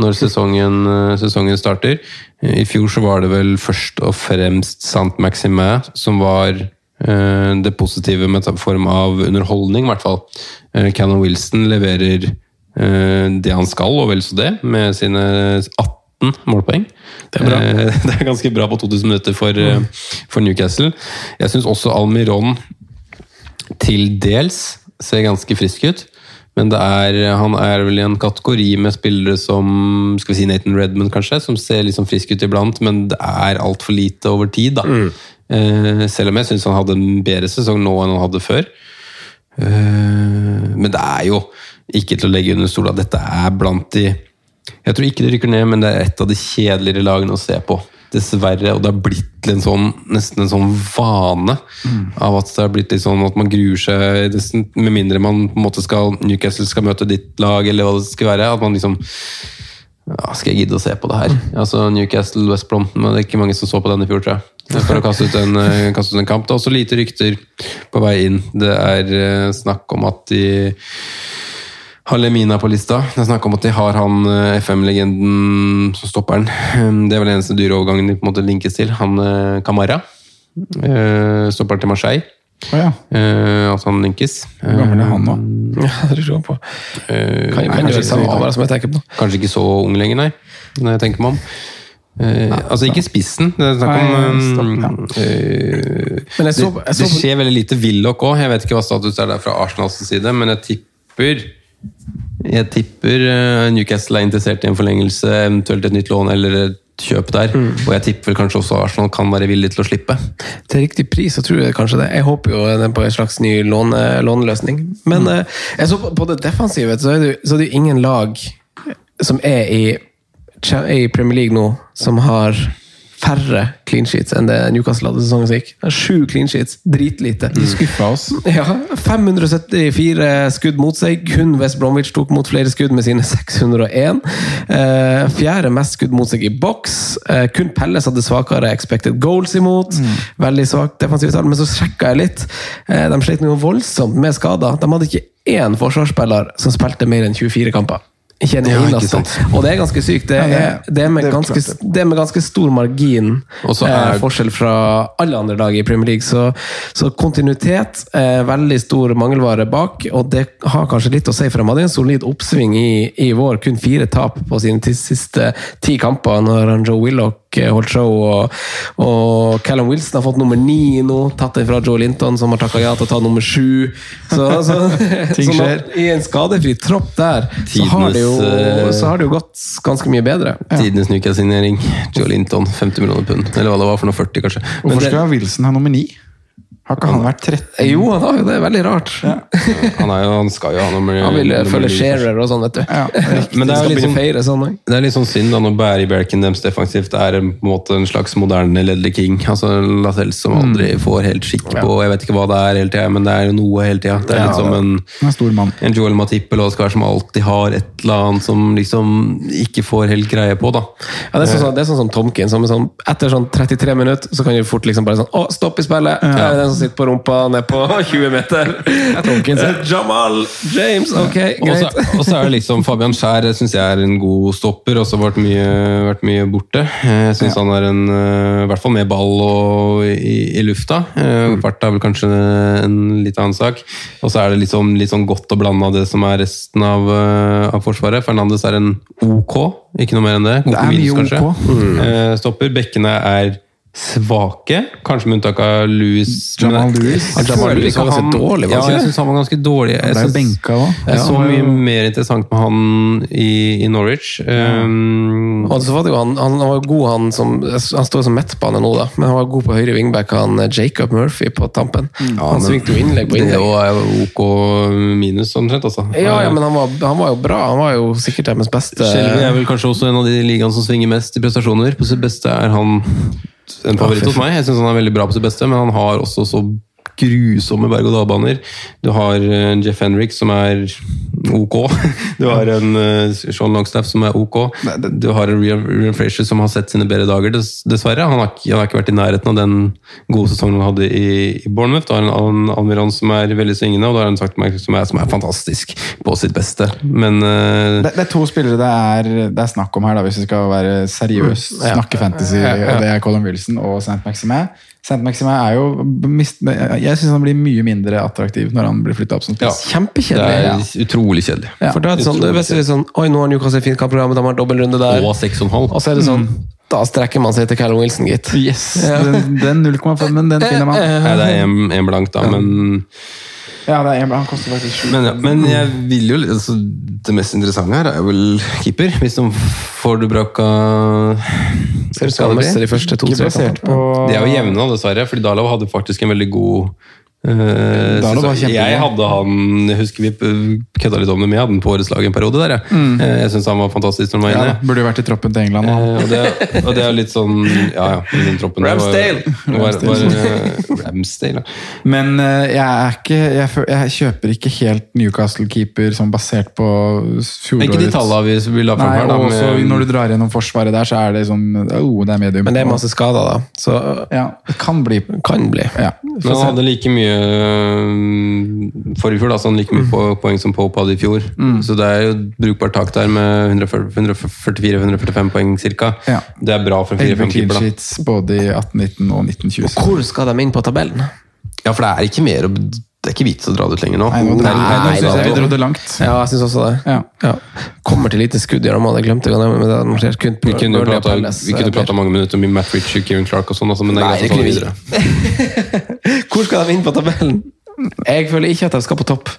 når sesongen, uh, sesongen starter. I fjor så var det vel først og fremst Sant Maximin som var uh, det positive med form av underholdning, i hvert fall. Uh, Cannon Wilson leverer eh, det han skal, og vel så det, med sine 18 målpoeng. Det er, bra. det er ganske bra på 2000 minutter for, eh, for Newcastle. Jeg syns også Almiron til dels ser ganske frisk ut. Men det er, han er vel i en kategori med spillere som skal vi si Nathan Redmond, kanskje, som ser liksom frisk ut iblant, men det er altfor lite over tid. da. Mm. selv om jeg syns han hadde en bedre sesong nå enn han hadde før. Eh, men det er jo ikke til å legge under stol at dette er blant de Jeg tror ikke det rykker ned, men det er et av de kjedeligere lagene å se på. Dessverre. Og det har blitt en sånn, nesten en sånn vane av at det har blitt litt sånn at man gruer seg nesten, Med mindre man på en måte skal Newcastle skal møte ditt lag, eller hva det skal være. At man liksom ja, Skal jeg gidde å se på det her? Altså Newcastle, West Brompton Det er ikke mange som så på den i fjor, tror jeg. For å kaste ut en, eh, kaste ut en kamp. Det er også lite rykter på vei inn. Det er eh, snakk om at de har Lemina på lista. Det er snakk om at de har han eh, FM-legenden som stopper den. Um, Det er vel den eneste dyreovergangen de på en måte linkes til. Han eh, Kamara. Stopper til Marseille. Å ja. Eh, At han linkes. Hvor gammel er han nå? Ja, det tror jeg på. Eh, Kan kanskje ikke på. Kanskje ikke så ung lenger, nei. Når jeg tenker meg om. Eh, altså ikke spissen. Det er snakk om um, stopp, eh, Men jeg så, det, jeg så det skjer veldig lite Willoch òg. Jeg vet ikke hva status er der fra Arsenals side, men jeg tipper Jeg tipper eh, Newcastle er interessert i en forlengelse, eventuelt et nytt lån eller et kjøp der. Og jeg tipper kanskje også Arsenal kan være villig til å slippe. til riktig pris, så tror jeg kanskje det. Jeg håper jo det på en slags ny låne, låneløsning. Men mm. jeg så på, på det defensive, så er det, så er det jo ingen lag som er i, i Premier League nå, som har færre clean sheets enn det Newcastle hadde sesongen som gikk. Sju clean sheets, dritlite. De skuffa oss. Ja, 574 skudd mot seg. Kun West Bromwich tok mot flere skudd med sine 601. Eh, fjerde mest skudd mot seg i boks. Eh, kun Pelles hadde svakere expected goals imot. Veldig svakt defensivt. Men så sjekka jeg litt. Eh, de slet noe voldsomt med skader. De hadde ikke én forsvarsspiller som spilte mer enn 24 kamper. Ikke en eneste. Og det er ganske sykt. Det det- er, det er, med, er ganske, det er med ganske stor margin Og så eh, er- forskjell fra alle andre lag i Premier League. Så, så kontinuitet er veldig stor mangelvare bak, og det har kanskje litt å si, for Det hadde en solid oppsving i, i vår. Kun fire tap på sine siste ti kamper, når Joe Willoch eh, holdt show, og, og Callum Wilson har fått nummer ni nå, tatt det fra Joe Linton, som har takka ja til å ta nummer sju. Så, så, Ting så når- i en skadefri tropp der, så har det jo, eh, så har det jo gått ganske mye bedre. Tidenes Newcastle-signering. Joe Linton, 50 millioner pund. Eller hva det var for noe, 40 kanskje. Hvorfor skal Wilson ha nummer ni? Har ikke han vært 13? Jo, han har jo det. er Veldig rart. han, er jo, han skal jo ha noe Han vil eh, følge sharer Shearer og sånn, vet du. Ja, Men det er litt sånn- feire sånn. Det er litt sånn synd da, når Barry Berkin deres defensivt er en, på en måte en slags moderne Ledley King. altså Lascelles som aldri får helt skikk på Jeg vet ikke hva det er hele tida, men det er jo noe hele tida. Det er Ja, litt som en, mann. en Joel Matip eller Oscar som alltid har et eller annet som liksom ikke får helt greie på. da. Ja, det, er sånn, det er sånn som Tomkin. Som er sånn, etter sånn 33 minutter så kan du fort liksom bare sånn Å, stopp i spillet! Den som sitter på rumpa ned på 20 meter. Eh, Jamal James, ok, greit. og så er det liksom Fabian Skjær syns jeg er en god stopper, også vært mye, vært mye borte. Jeg syns han er en eh, i hvert fall med ball og i, i lufta. Eh, Fart er vel kanskje en litt annen sak. Og så er det liksom, litt sånn godt å blande av det som er resten av, eh, av Forsvaret. Fernandes er en OK, ikke noe mer enn det. Det er mye. OK. Eh, Stopper. Bekkene er svake, kanskje med unntak av Louis. Jamal Louis. Jamal Lewis var ganske dårlig, var Ja, jeg syns han var ganske dårlig. Jeg synes- benka jeg så mye mer interessant med han i, i Norwich. Um, Og så var det jo han, han var god, han som Han står som midtbane nå, da, men han var god på høyre wingback, han eh, Jacob Murphy på tampen. han svingte jo innlegg på det innlegg. Det var OK minus, omtrent. Altså. Ja, ja, men han var, han var jo bra. Han var jo sikkert deres beste Skjelvi er vel kanskje også en av de ligaene som svinger mest i prestasjoner. På sitt beste er han en favoritt hos meg. Jeg syns han er veldig bra på sitt beste, men han har også så grusomme berg-og-dal-baner. Du har eh, Jeff Henrik, som er ok. Du har en eh, Sean Longstaff, som er ok. Du har en Rian Frazier, som har sett sine bedre dager, dessverre. Han har, ikke, han har ikke vært i nærheten av den gode sesongen han hadde i, i Bournemouth. Du har en Al- Almiron som er veldig svingende, og du har en Saktmark som som er fantastisk på sitt beste. Men uh... Det, det er to spillere det er, det er snakk om her, da, hvis vi skal være seriøs, snakke fantasy. Og Det er Colin Wilson og St. Maximin. St. Maximin er jo mist, Jeg syns han blir mye mindre attraktiv når han blir flytta opp som ja, spiss. det Kjempekjedelig. er utrolig kjedelig. Ja. For da er det sånn, det er sånn Oi, nå har Newcastle fint kampprogram, de har dobbeltrunde der. Og 6,5. Og så er det sånn Da strekker man seg til Callum Wilson, gitt. Yes! Den, den 0,5-en, den finner man. Nei, det er en, en blank, da, men, Ja, det er, han koster faktisk sju. men, ja, men jeg vil jo altså, Det mest interessante her er vel keeper. Hvis de får Dubraka Ser ut som de første to. De er jo jevne, dessverre. Fordi Dalov hadde faktisk en veldig god eh, var sesong. kjempebra. jeg hadde han Jeg husker vi kødda litt om det, men jeg hadde han på årets lag en periode der. Jeg, Eh, jeg syns han var fantastisk når han var inne. Ja, Burde jo vært i troppen til England. Eh, og, det, og det er litt sånn Ja, ja. Den troppen Ramsdale! var-! Var, var, eh, Ramsdale, ja. Men eh, jeg er ikke jeg, jeg kjøper ikke helt Newcastle-keeper som basert på fjorårets Ikke de tallene vi, vi la fram her, da. også når du drar gjennom forsvaret der, så er det sånn oh, det er medium. Men det er masse skader, da. Så Ja, det kan bli kan bli. ja. Men han hadde like mye forrige fjor, da, så han like mye på, poeng som Pope hadde i fjor. Så det er jo brukbart tak der med 144-145 poeng ca. Ja. Det er bra for en 11 4-5-keeper. da. både i 18-19 og 1920. Hvor skal de inn på tabellen? Ja, for det er ikke mer å Det er ikke vits å dra det ut lenger nå. Nei, nå, Det synes jeg vi dro det langt. Ja, jeg syns også det. Ja. Kommer til lite skudd i det glemte jeg å nevne. Men det er kun Vi kunne jo prata- vi kunne eh, prata mange minutter om Matt Ritchie, Kieran Clark og sånn, altså, men det er Nei, greit å ta det videre. Hvor skal de inn på tabellen? Jeg føler ikke at de skal på topp.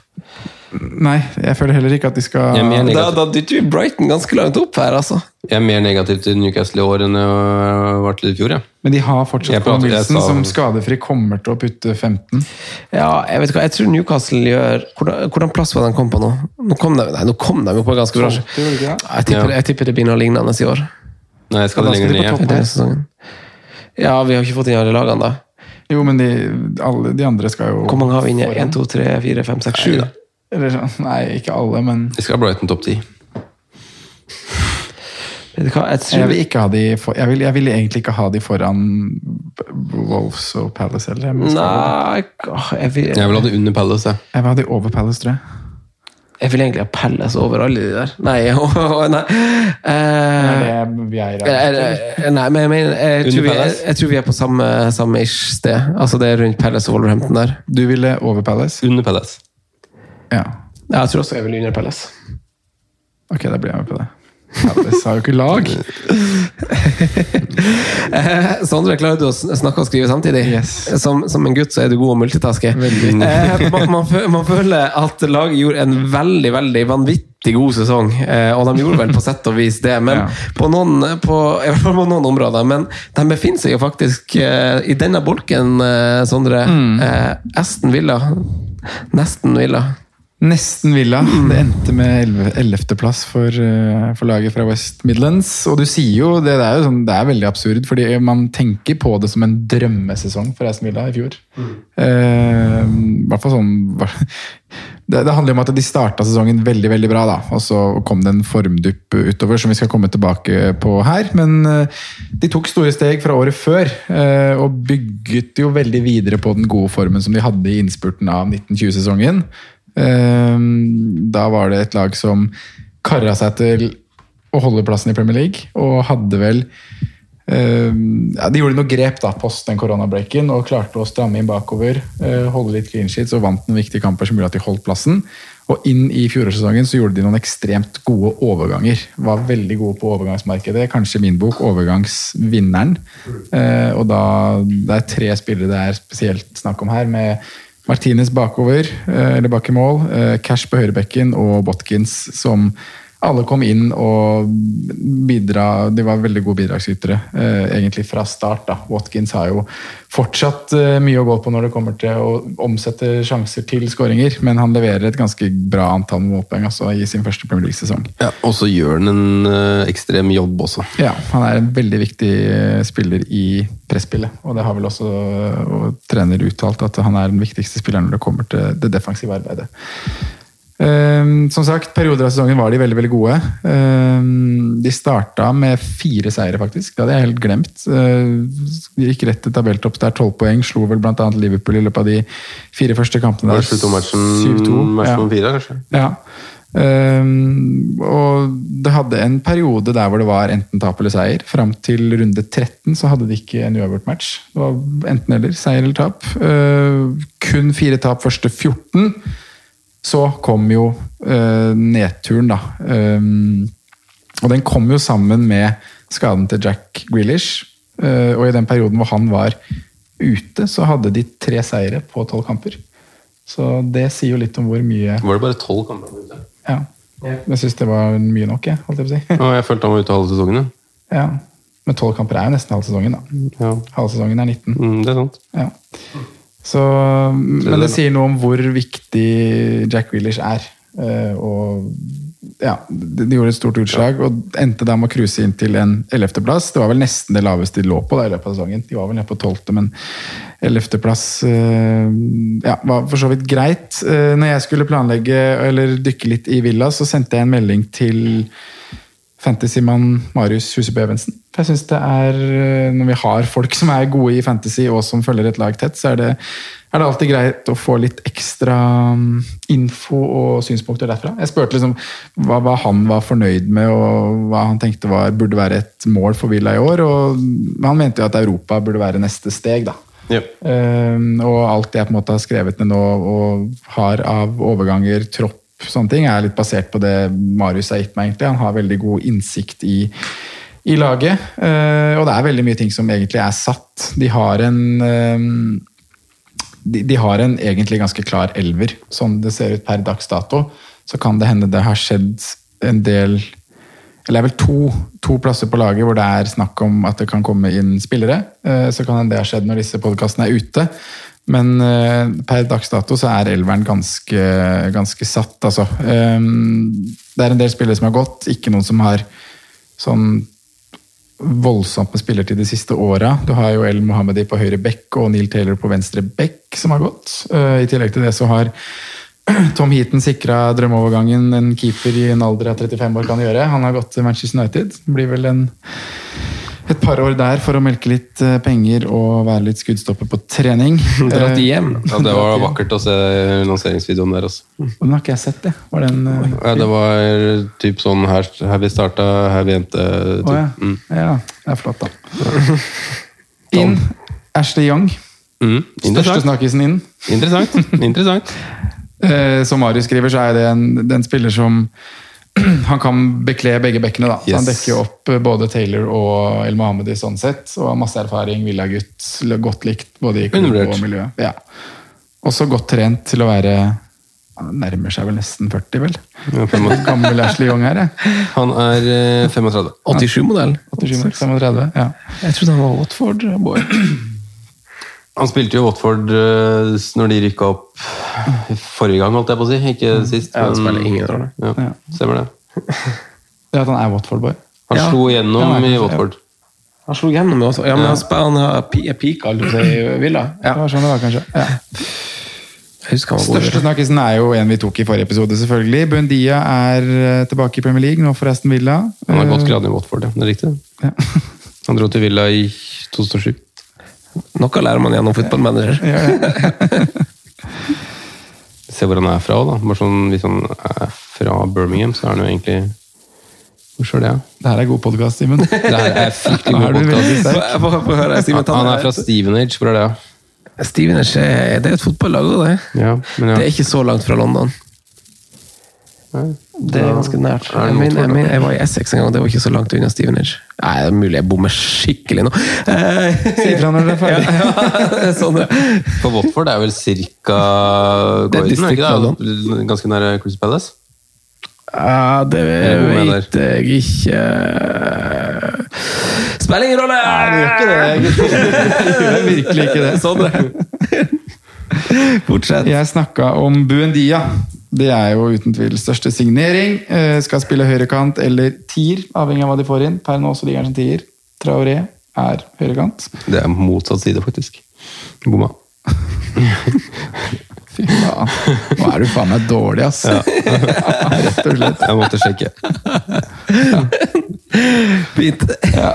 Nei, jeg føler heller ikke at de skal Da, da dytter vi Brighton ganske langt opp her, altså. jeg er mer negativ til Newcastle i år enn jeg var til i fjor. Ja. Men de har fortsatt Colin Wilson, sa- som skadefri kommer til å putte 15. Ja, jeg vet hva, jeg tror Newcastle gjør Hvordan, hvordan plass var de kom på nå? Nå kom de, nei, nå kom de jo på ganske bra. det? Jeg tipper, jeg tipper det blir noe lignende i år. Nei, jeg skal det lenger ned. Ja, vi har ikke fått inn alle lagene, da. Jo, men de, alle de andre skal jo Hvor mange har vi inne? foran. 1, 2, 3, 4, 5, 6, 7? Eller sånn, Nei, ikke alle, men Vi skal ha Brighton topp ti. Vet du hva, jeg tror jeg vil, ikke ha de for, jeg, vil, jeg vil egentlig ikke ha de foran Wolves og Palace heller. men skal- Nei, åh, jeg vil, Jeg vil ha det under Palace. jeg. Jeg vil ha de over Palace, tror jeg. jeg vil egentlig ha Palace over alle de der. Nei, nei. Eh, det vi er i. Eh, Nei, men jeg, mener, jeg, tror vi, jeg, Palace? jeg tror vi er på samme, samme ish sted. Altså Det er rundt Palace og Wolverhampton der. Du ville over Palace? Under Palace. Ja. Jeg tror også jeg vil under Palace. Ok, da blir jeg med på det. Palace har jo ikke lag. Eh, Sondre, klarer du å snakke og skrive samtidig? Yes. Som, som en gutt så er du god å multitaske. Eh, man, man, man føler at laget gjorde en veldig veldig vanvittig god sesong. Eh, og de gjorde vel på sett og vis det, men Ja. på, noen, på, på noen områder. Men de befinner seg jo faktisk i denne bolken, Sondre. Mm. Aston Villa. Nesten Villa. Nesten Villa. Det endte med ellevteplass for, eh, for laget fra West Midlands. Og du sier jo, det, det er jo sånn, det er veldig absurd, fordi man tenker på det som en drømmesesong for Aston Villa i fjor. Eh, I hvert fall sånn det, det handler om at de starta sesongen veldig veldig bra, da. og så kom det en formdupp utover som vi skal komme tilbake på her. Men eh, de tok store steg fra året før, eh, og bygget jo veldig videre på den gode formen som de hadde i innspurten av 1920-sesongen. Eh, Da var det et lag som kara seg til å holde plassen i Premier League, og hadde vel eh, ja, De gjorde noe grep da, post den koronabreaken og klarte å stramme inn bakover. eh, holde litt clean sheets og vant noen viktige kamper som gjorde at de holdt plassen. Og inn i fjorårssesongen så gjorde de noen ekstremt gode overganger. Var veldig gode på overgangsmarkedet. Kanskje min bok 'Overgangsvinneren'. Eh, og da Det er tre spillere det er spesielt snakk om her, med Martinez bakover, eh, eller bak i mål, eh, Cash på høyrebekken og Botkins som alle kom inn og bidra, de var veldig gode bidragsytere, eh, egentlig fra start. da. Watkins har jo fortsatt eh, mye å gå på når det kommer til å omsette sjanser til skåringer, men han leverer et ganske bra antall målpoeng altså, i sin første Premier League-sesong. Ja, Og så gjør han en eh, ekstrem jobb også. Ja, han er en veldig viktig spiller i presspillet, og det har vel også og trener uttalt at han er den viktigste spilleren når det kommer til det defensive arbeidet. Ehm, som sagt, perioder av sesongen var de veldig veldig gode. Um, de starta med fire seire, faktisk. Det hadde jeg helt glemt. Uh, de gikk rett til tabelltopp. Det er tolv poeng. Slo vel bl.a. Liverpool i løpet av de fire første kampene. Der. det matchen, 7-2. matchen Ja. fire, kanskje? Ja. Um, og det hadde en periode der hvor det var enten tap eller seier. Fram til runde 13 så hadde de ikke en uavgjort match. Det var enten eller, seier eller tap. Uh, kun fire tap første 14. Så kom jo eh, nedturen, da. Um, og den kom jo sammen med skaden til Jack Grealish. Uh, og i den perioden hvor han var ute, så hadde de tre seire på tolv kamper. Så det sier jo litt om hvor mye Var det bare tolv kamper? ute? ja. Jeg syns det var mye nok, jeg. holdt jeg på å si. Og jeg følte han var ute halve sesongen. ja. Ja. Men tolv kamper er jo nesten halv sesongen, da. Ja. Halv sesongen er 19. Mm, det er sant. Ja. Så, men det sier noe om hvor viktig Jack Grealish er. Eh, og ja, de de gjorde et stort utslag og endte da med å cruise inn til en ellevteplass. Det var vel nesten det laveste de lå på da i løpet av sesongen. De var vel nede på tolvte, men ellevteplass eh, ja, var for så vidt greit. Eh, når jeg skulle planlegge eller dykke litt i Villa, så sendte jeg en melding til fantasymann Marius Huseby Evensen. For jeg synes det er, eh, Når vi har folk som er gode i fantasy og som følger et lag tett, så er det, er det alltid greit å få litt ekstra mm, info og synspunkter derfra. Jeg spurte liksom hva, hva han var fornøyd med, og hva han tenkte var, burde være et mål for Villa i år. og Han mente jo at Europa burde være neste steg. da. Yep. Um, og alt jeg på en måte har skrevet ned nå og har av overganger, tropp, sånne ting, er litt basert på det Marius har gitt meg. egentlig. Han har veldig god innsikt i, i laget. Uh, og det er veldig mye ting som egentlig er satt. De har en um, de, de har en egentlig ganske klar elver, sånn det ser ut per dags dato. Så kan det hende det har skjedd en del eller det er vel to, to plasser på laget hvor det er snakk om at det kan komme inn spillere. Eh, Så kan det ha skjedd når disse podkastene er ute. Men eh, per dags dato så er elveren ganske, ganske satt, altså. Eh, Det er en del spillere som har gått, ikke noen som har sånn voldsomt med spillertid de siste åra. Du har jo El Mohammedi på høyre bekk og Neil Taylor på venstre bekk, som har gått. Eh, I tillegg til det så har Tom Heaton sikra drømmeovergangen en keeper i en alder av 35 år kan gjøre. Han har gått til Manchester United. Blir vel en, et par år der for å melke litt eh, penger og være litt skuddstopper på trening. Dratt Eh, hjem. Ja, det var vakkert å se lanseringsvideoen der. Også. Den har ikke jeg sett, det. Var den uh, Ja, det var typ sånn her, her vi starta, her vi endte. typ. Å ja. Mm. ja. Det er flott, da. Inn Ashley Young. Mm. Største Interessant. snakkisen inn. Interessant. Interessant. uh, som Marius skriver, så er det en, det er en spiller som han kan bekle begge bekkene. da. Så Han dekker jo opp eh, både Taylor og El Mohammedi sånn sett. Og har masse erfaring, villagutt, godt likt både i klubb og miljø. Ja. Også godt trent til å være han nærmer seg vel nesten 40, vel. Ja, 35. Gammel Ashley Young her, jeg. Han er eh, 35. 87-modell. 87, 35, ja. Jeg trodde han var Watford-boy. Han spilte jo Watford eh, når de rykka opp forrige gang, holdt jeg på å si. Ikke sist. Ja, han spiller ingen rolle. Ja, Ja. stemmer det. Det er at han er Watford-boy. Han Ja. slo igjennom Ja, i ja. Watford. Han slo gjennom det også. Ja, men han, har pika aldri i Villa. Ja. Det var sånn det var, kanskje. Ja. Største snakkisen er jo en vi tok i forrige episode, selvfølgelig. Buendia er eh, tilbake i Premier League, nå for Aston Villa. Han har gått graden i Watford, ja. Det er riktig. Ja. Han dro til Villa i 2007. Noe lærer man gjennom fotballmanager. Se hvor han er fra òg, da. Bare sånn, hvis han er fra Birmingham, så er han jo egentlig Hvor sjøl det? Ja? Det her er god podkast, Simen. Det her er fryktelig er god ta Han er fra Stevenage. Hvor er det? ja? Stevenage er, det er et fotballag òg, det. Ja, ja. Det er ikke så langt fra London. Nei. Det er ganske nært. Er Jeg, mener, jeg, mener, jeg var i Essex en gang, og det var ikke så langt unna Stevenage. Nei, det er mulig jeg bommer skikkelig nå. Si ifra når du er ferdig. Ja, sånn, ja. For Watford er vel Croydon, er det? Ganske nære Cruise Palace? Ja, det det vet jeg ikke Spiller ingen rolle! det gjør ikke det, Det gjør virkelig ikke det. Sånn, det. Fortsett. Jeg snakka om Buendia. Det er jo uten tvil største signering. Eh, skal spille høyrekant eller tier, avhengig av hva de får inn. Per nå så ligger han som tier. Traoré er høyrekant. Det er motsatt side, faktisk. Bomma. Fy faen. Nå er du faen meg dårlig, ass. Rett og slett. Jeg måtte sjekke. Fint. Ja.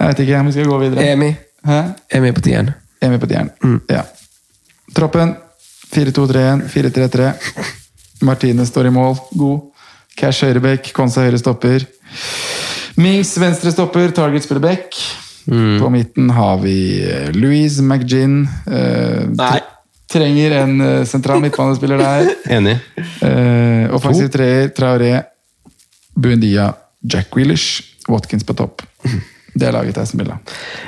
Jeg vet ikke om vi skal gå videre. Emi. Hæ? Emi på tieren. Emi på tieren. Ja. Troppen 4-2-3-1, 4-3-3. Martine står i mål, god. Cash høyrebekk, Konsa høyre stopper. Mings venstre stopper, Target spiller back. På midten har vi eh, Louise McGinn. Eh, tre- trenger en eh, sentral midtbanespiller der. Enig. Eh, offensiv treer, Traoré, Buendia, Jack Willish, Watkins på topp. Det er laget jeg som Villa.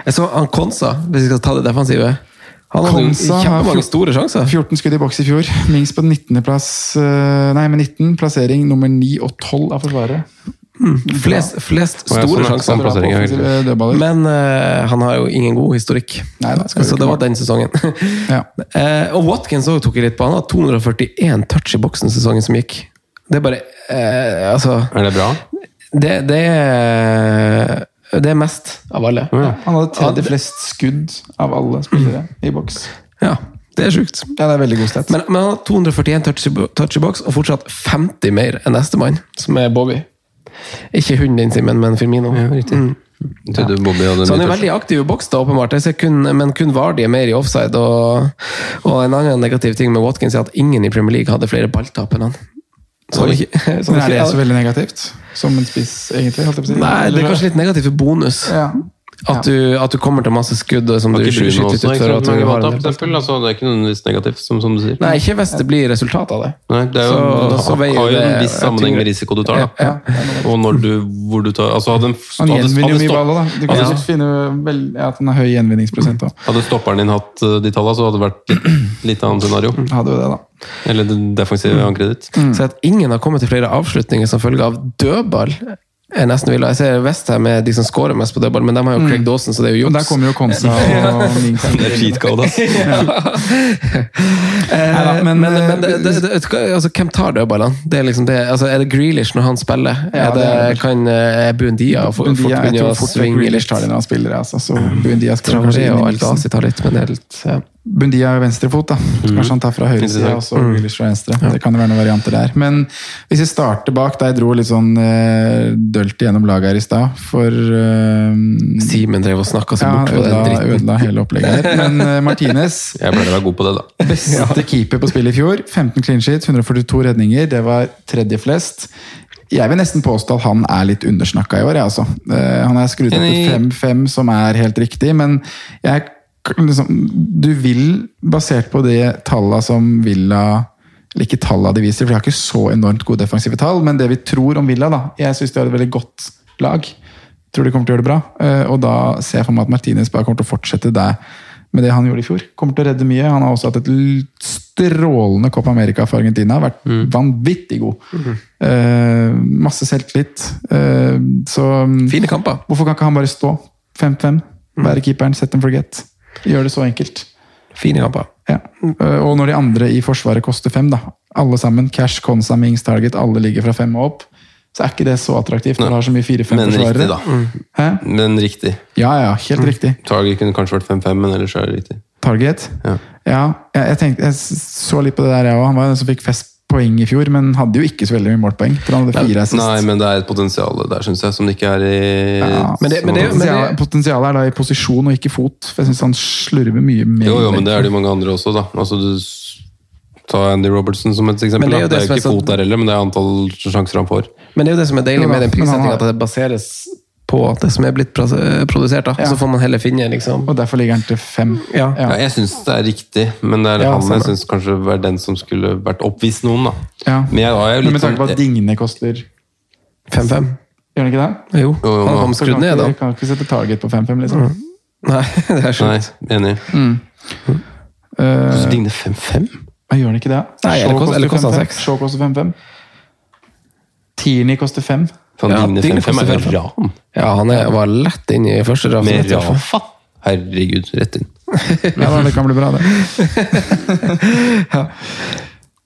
Jeg så han Konsa, hvis vi skal ta det defensive. Han hadde Konsa har kjempemange store sjanser. 14 skudd i boks i fjor. Mings på 19. plass eh, Nei, med 19. Plassering nummer 9 og 12 av Forsvaret. Flest, flest Å, ja, store sånn, ja, sjanser. sånn plassering, ja, Men uh, han har jo ingen god historikk. Nei da, så det var den sesongen. Ja. uh, og Watkins også tok jeg litt på. Han har 241 touch i boksen sesongen som gikk. Det er bare uh, Altså Er det bra? det, det, er, det er mest av alle. Ja, han hadde tredje Ja, flest skudd av alle spillere i boks. Ja, det er sjukt. Ja, det er veldig god stat. Men, men han har 241 touch, i touch i boks, og fortsatt 50 mer enn nestemann, som er Bobby. Ikke hunden din, Simen, men Firmino. Ja, trodde Bobby Så han er veldig aktiv i boks, da, åpenbart. Kun, men kun Vardy er mer i offside. Og, og en annen negativ ting med Watkins er at ingen i Premier League hadde flere balltap enn han. Så han ikke, som Men er det så veldig negativt? Som en spiss, egentlig? Holdt jeg på. Nei, det er kanskje litt negativt for bonus. ja. At, du, at du kommer til masse skudd og som du skyter ut for at du har eksempel. Altså, det er ikke nødvendigvis negativt, som, som du sier. Nei, ikke hvis det blir resultat av det. Nei, det er jo, Så- så har jo en viss sammenheng med risiko du tar. Da. Ja, Og når du, hvor du tar altså hadde, Han gjenvinner jo mye baller, da. Du kan Ja. sikkert finne vel, ja, at han har høy gjenvinningsprosent òg. hadde stopperen din hatt uh, de tallene, så hadde det vært litt, litt annet scenario. Hadde jo det, da. Eller det defensive ankeret ditt. Så at ingen har kommet til flere avslutninger som følge av dødball Jeg nesten vil, jeg ser Westham er de som scorer mest på dødball, men de har jo Craig Dawson, så det er jo juks. der kommer jo Konsa og Mings. Det er cheat code, ass. Men, Men, men det, det, det, altså, hvem tar dødballene? Det er, liksom det, altså, er det Grealish når han spiller? Ja, er det, er kan eh, Buendia fort begynne å svinge Grealish tar det når han spiller, altså. Så Buendia skal kanskje Traoré inn og i Alt Asi miksen. tar litt, men er litt ja. Bundia er venstrefot, da. Så kanskje han tar fra høyre side, og så. Grealish fra venstre. Det kan jo være noen varianter der. Men hvis vi starter bak, da jeg dro litt sånn eh, dølt igjennom laget her i stad, for eh, Simen drev og snakka ja, bort på den ødela, dritten. ødela hele opplegget her. Men eh, Martinez Jeg pleier være god på det, da. Beste keeper på spillet i fjor. 15 clean sheet, 142 redninger. Det var tredje flest. Jeg vil nesten påstå at han er litt undersnakka i år. Jeg, altså. Eh, Han er skrudd opp til 5-5, som er helt riktig, men jeg liksom, Du vil, basert på de tallene som Villa eller ikke tallene de viser, for de har ikke så enormt gode defensive tall, men det vi tror om Villa da, Jeg syns de har et veldig godt lag. Tror de kommer til å gjøre det bra. Eh, Og da ser jeg for meg at Martinez bare kommer til å fortsette der med det han gjorde i fjor. Kommer til å redde mye. Han har også hatt et strålende Copa America for Argentina. Vært vanvittig god. Eh, masse selvtillit. Eh, så Fine kamper. hvorfor kan ikke han bare stå 5-5? Være keeperen, set and forget. Gjør det så enkelt. Fine kamper. Ja. Eh, Og når de andre i Forsvaret koster fem, da, alle sammen, Cash, Consa, Mings, Target, alle ligger fra fem og opp, så er ikke det så attraktivt når du har så mye fire-fem Men forsvarere. riktig, da. Hæ? Men riktig. Ja, ja, helt riktig. Target kunne kanskje vært 5-5, men ellers er det riktig. Target. Ja. Ja, jeg, jeg, tenkte, jeg så litt på det der, jeg òg. Han var den som fikk flest poeng i fjor, men hadde jo ikke så veldig mye målpoeng. For han hadde fire assist. Nei, men det er et potensial der, syns jeg, som det ikke er i Ja, Men det- men det- men det- Potensialet er da i posisjon og ikke fot. For jeg syns han slurver mye mer. Jo, jo, men det er det jo mange andre også, da. Altså, du Ta Andy Robertson som et eksempel. Det er jo det, det er jo ikke fot der heller, men det er antall sjanser han får. Men det er jo det som er deilig med den prissettinga, at det baseres på det som er blitt produsert. da. Ja. Så får man heller finne liksom Og derfor ligger han til fem. Ja. Ja, jeg syns det er riktig, men det er Ja, han jeg syns kanskje var den som skulle vært oppvist noen, da. Ja. Men jeg har jo Men litt med tanke på at dingene koster 5-5. Gjør den ikke det? Jo, Jo, jo, han kom skrudd kan ned, da. kan ikke sette target på 5-5, liksom. Nei, det er Nei, sjukt. enig. Eh, Så Digne 5-5? Hva gjør han ikke det? Nei, eller Shaw kost- eller koster 5-5. seks? Koster 5-5. Tierney koster 5. Faen, Ja, Digne 5-5 er koster jo 5-5. ran. Ja, han er, var lett inn i første draft. Med. Rafa. Herregud, rett inn. Ja, da, det kan bli bra, det.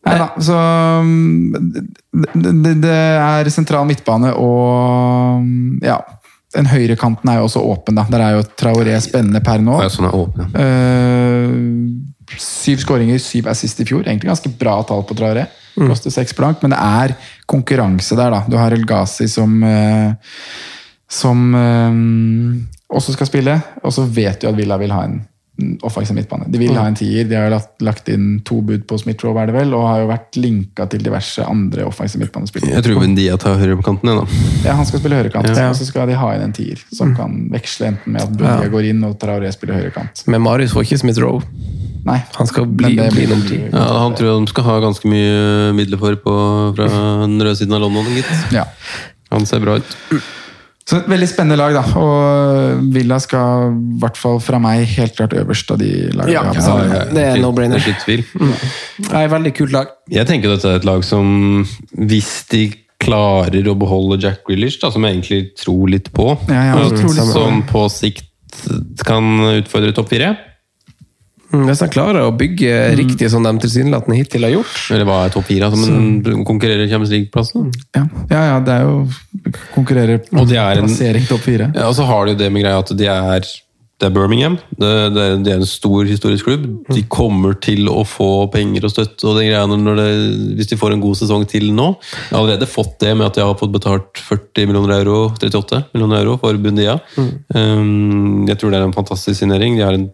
Nei da, så um, det, det, det er sentral midtbane og um, ja. Den høyrekanten er jo også åpen, da. Der er jo Traoré spennende per nå. Ja, sånn er åpen. ja. Uh, syv skåringer, syv assist i fjor. Egentlig ganske bra tall på Traoré. Koster seks blank, men det er konkurranse der, da. Du har El Ghazi som eh, som eh, også skal spille, og så vet du at Villa vil ha en mm, offensiv midtbane. De vil ha en tier. De har lagt, lagt inn to bud på Smith-Roe, er det vel, og har jo vært linka til diverse andre offensive midtbanespillere. Jeg tror Vendia tar høyrekanten, jeg, da. Ja, han skal spille høyrekant, Ja. og så skal de ha inn en tier som kan veksle enten med at Bundia Ja. går inn og Traoré spiller høyrekant. Men Marius får ikke Smith Rowe. Nei. Han skal bli, bli nummer ti. Ja, Han tror de skal ha ganske mye midler for på, fra den røde siden av London, gitt. Ja. Han ser bra ut. Så et veldig spennende lag, da. Og Villa skal, i hvert fall fra meg, helt klart øverst av de lagene. Ja, ja, ja. Det er no-brainer. Det er ikke tvil. Nei, veldig kult lag. Jeg tenker dette er et lag som, hvis de klarer å beholde Jack Grealish, da, som jeg egentlig tror litt på, Ja, ja, tror litt som på sikt kan utfordre topp fire Mm, Hvis de klarer å bygge riktig som de tilsynelatende hittil har gjort Eller hva er topp fire? Altså, men konkurrerer i Champions League-plassen? Ja. ja, ja, det er jo konkurrerer på Og de er en- plassering topp fire. Ja, og så har de jo det med greia at de er det er Birmingham. Det, det, er, det er en stor historisk klubb. De kommer til å få penger og støtte og de greiene når det, hvis de får en god sesong til nå. Jeg har allerede fått det med at jeg har fått betalt 40 millioner euro, 38 millioner euro for Bundia. Um, jeg tror det er en fantastisk signering. De har en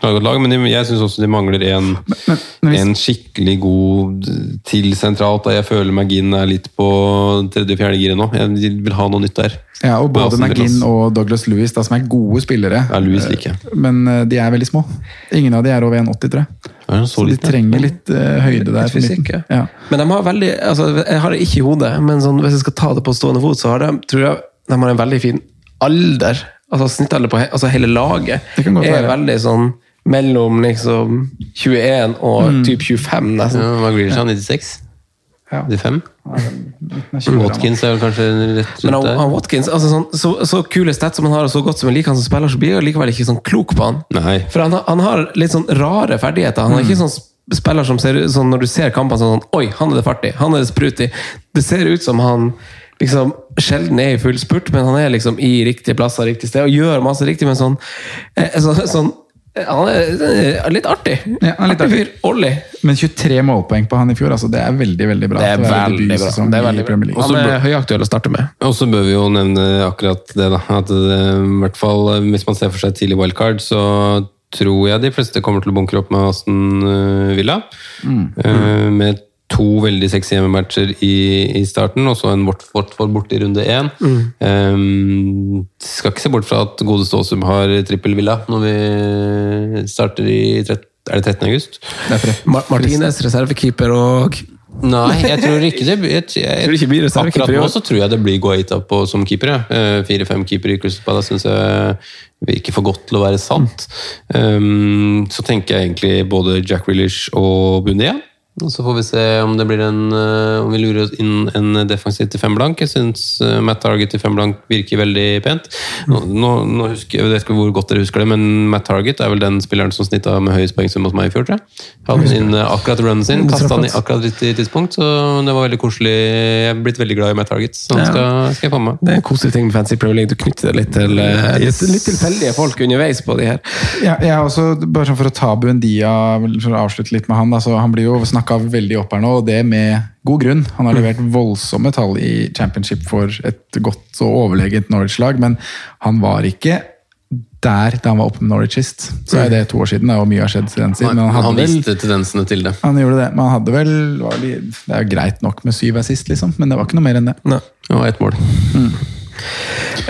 knallgodt lag, men jeg syns også de mangler en, Men hvis, en skikkelig god til sentralt. Da jeg føler McGinn er litt på tredje-fjerde giret nå. Jeg vil ha noe nytt der. ja, og både Magin McGinn og Douglas Lewis, da, som er gode spillere. Ja, Louis liker jeg. Men eh, de er veldig små. Ingen av de er over 1,80, tror jeg. Ja, så Så de litt, trenger litt uh, høyde der. Fysikk, ja. Men de har veldig altså, Jeg har det ikke i hodet, men sånn, hvis jeg skal ta det på stående fot, så har de, tror jeg de har en veldig fin alder. Altså Snittalder på he, altså hele laget Det kan godt er veldig sånn mellom liksom 21 og typ 25, nesten. Ja, hva blir det sånn? 96? Ja. 85? Midten av 20-årene. Watkins er vel kanskje rett Men rundt han, der? han Watkins, altså sånn, så, så kule stats som han har, og så godt som jeg liker han som spiller, så blir jeg likevel ikke sånn klok på han. Nei. For han, har- han har litt sånn rare ferdigheter. Han er ikke sånn spiller som ser ut sånn når du ser kampene sånn Oi, han er det fart i! Han er det sprut i! Det ser ut som han liksom sjelden er i full spurt, men han er liksom i riktige plasser, riktig sted, og gjør masse riktig, men sånn, eh, sånn, sånn Han er eh, litt artig. Ja, han er litt artig artig. Men 23 målpoeng på han i fjor, altså det er veldig veldig bra. Det er veldig bra. Det er veldig bra. Premier Han er høyaktuell å starte med. Og så bør vi jo nevne akkurat det, da. At det, i hvert fall eh, hvis man ser for seg tidlig wildcard, så tror jeg de fleste kommer til å bunkre opp med Aston Villa. Villa. Mm. Med to veldig sexy hjemmematcher i, i starten, og så en Watford borte i runde én. Eh, skal ikke se bort fra at Gode Ståsum har trippel Villa når vi starter i trett- er det 13. august. Ma Martinez, reservekeeper og Nei, jeg tror ikke det jeg, jeg, Tror du ikke det blir reservekeeper Akkurat nå så tror jeg det blir Guaita på, som keeper. ja. Eh, Fire-fem keepere i Crystal Palace syns jeg virker for godt til å være sant. Um, så tenker jeg egentlig både Jack Rilish og Bundia. Og Så får vi se om det blir en eh, om vi lurer oss inn en defensiv til fem blank. Jeg syns eh, Matt Target til fem blank virker veldig pent. Nå, nå, nå husker jeg, vet ikke hvor godt dere husker det, men Matt Target er vel den spilleren som snitta med høyest poengsum hos meg i fjor, tror jeg. Hadde sin, eh, akkurat runnen sin, kasta han i akkurat riktig tidspunkt, så det var veldig koselig. Jeg er blitt veldig glad i Matt Target, så han skal, skal jeg få med. Det er en koselig ting med Fancy Premier League. Du knytter det litt til litt, litt tilfeldige folk underveis på de her. Ja, jeg er også, bare sånn For å ta Buendia, for å avslutte litt med han. Altså, han blir jo snakka veldig opp her nå, og det med god grunn. Han har levert voldsomme tall i championship for et godt og overlegent Norwich-lag, men han var ikke der da han var oppe med Norwich sist. Så er det to år siden, og mye har skjedd siden. men han, Han, hadde vel, tendensene til det. han gjorde det, men han hadde vel var det, det er jo greit nok med syv assist, liksom, men det var ikke noe mer enn det. Nei. var ett mål.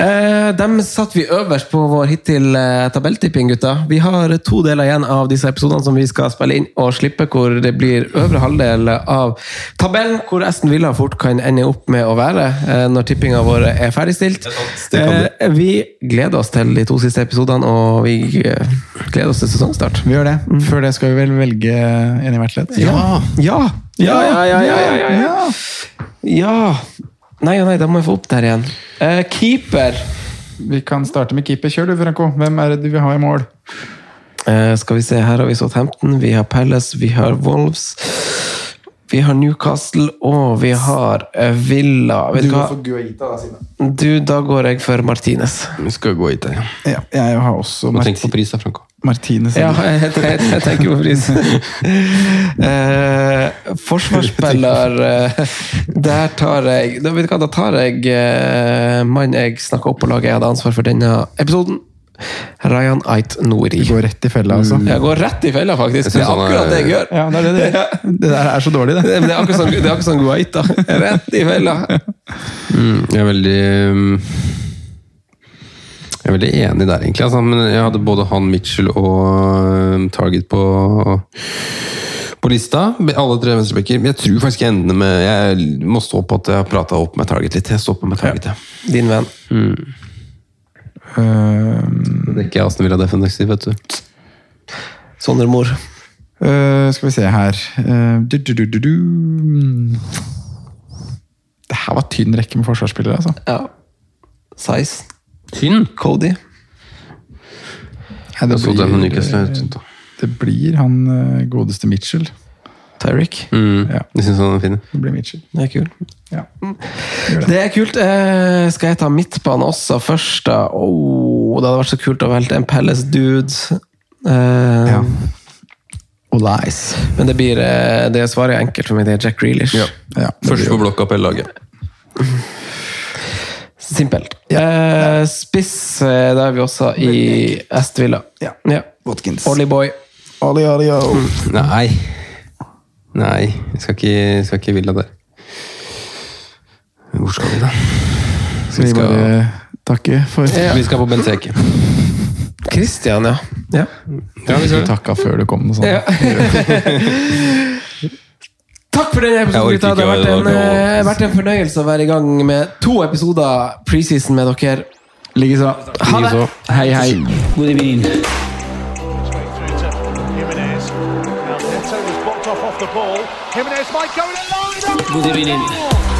Eh, dem satt vi øverst på vår hittil eh, tabelltipping, gutta. Vi har to deler igjen av disse episodene som vi skal spille inn og slippe, hvor det blir øvre halvdel av tabellen, hvor Aston Villa fort kan ende opp med å være eh, når tippinga vår er ferdigstilt. Eh, vi gleder oss til de to siste episodene, og vi eh, gleder oss til sesongstart. Vi gjør det. Før det skal vi vel velge en i hvert ledd? Ja! Ja! Ja, ja, ja, ja, ja, ja, ja. ja. Nei nei, da må jeg få opp der igjen. Eh, keeper. Vi kan starte med keeper. Kjør du, Franco. Hvem er det du vil ha i mål? Eh, skal vi se, her har vi Southampton, vi har Palace, vi har Wolves. Vi har Newcastle, og vi har eh, Villa. Vet du hva? Guaita, da. Du, da går jeg for Martinez. Vi skal gå hit der, ja. Ja, jeg har også Marti på pris, da, Franco. Martinez. Ja, jeg, jeg, jeg tenker på pris. eh, forsvarsspiller eh, Der tar jeg Da, vet du hva, da tar jeg eh, mann jeg snakka opp på laget jeg hadde ansvar for denne episoden. Ryan Ait Nori. Du går rett i fella, altså. Jeg går rett i fella, faktisk. Det er akkurat det jeg gjør. Ja, det, er det, det, det der er så dårlig, det. Det det er akkurat som, det sånn Guait, da. Rett i fella. Mm, jeg er veldig um, Jeg er veldig enig der, egentlig. Altså, men jeg hadde både han, Mitchell og um, Target på på lista. Alle tre venstrebacker. Jeg tror faktisk jeg ender med Jeg må stå på at jeg har prata opp med Target litt. Jeg står på med Target, ja. Din venn. Uh, Det er ikke Aston Villa defensiv, vet du. Sondre Mor. uh, skal vi se her uh, du, du, du, du, du. Det her var tynn rekke med forsvarsspillere, altså. Ja. Size. Tynn! Cody. Nei, det, blir, det blir han uh, godeste Mitchell. Tyrick. Mm, Ja. Jeg syns han er fin. Det blir Mitchell. Det er kult. Ja. Det er kult. Eh, skal jeg ta midtbane også først, da? Oh, det hadde vært så kult å velge en Palace dude. Eh, Ja. Og Lies. Men det blir eh, det svaret er enkelt for meg. Det er Jack Grealish. Ja, Ja, Først på blokka på laget Simpelt. Eh, spiss, eh, da er vi også i Estvilla. Ja. Ja. Watkins. Ollie Boy. Ollie, ollie, oh. Nei. Nei, jeg skal ikke, jeg skal ikke Villa der. Hvor skal vi, da? Skal vi skal- bare takke for Ja. Vi skal på Benteke. Christian, ja. ja. Ja, vi skal det. takka før du kom. og sånn. Ja. Takk for denne episoden, gutta. Det har vært en, eh, vært en fornøyelse å være i gang med to episoder preseason med dere. Likeså. Ha det! Hei, hei. God evening. The ball. Jimenez might go in a line. God evening.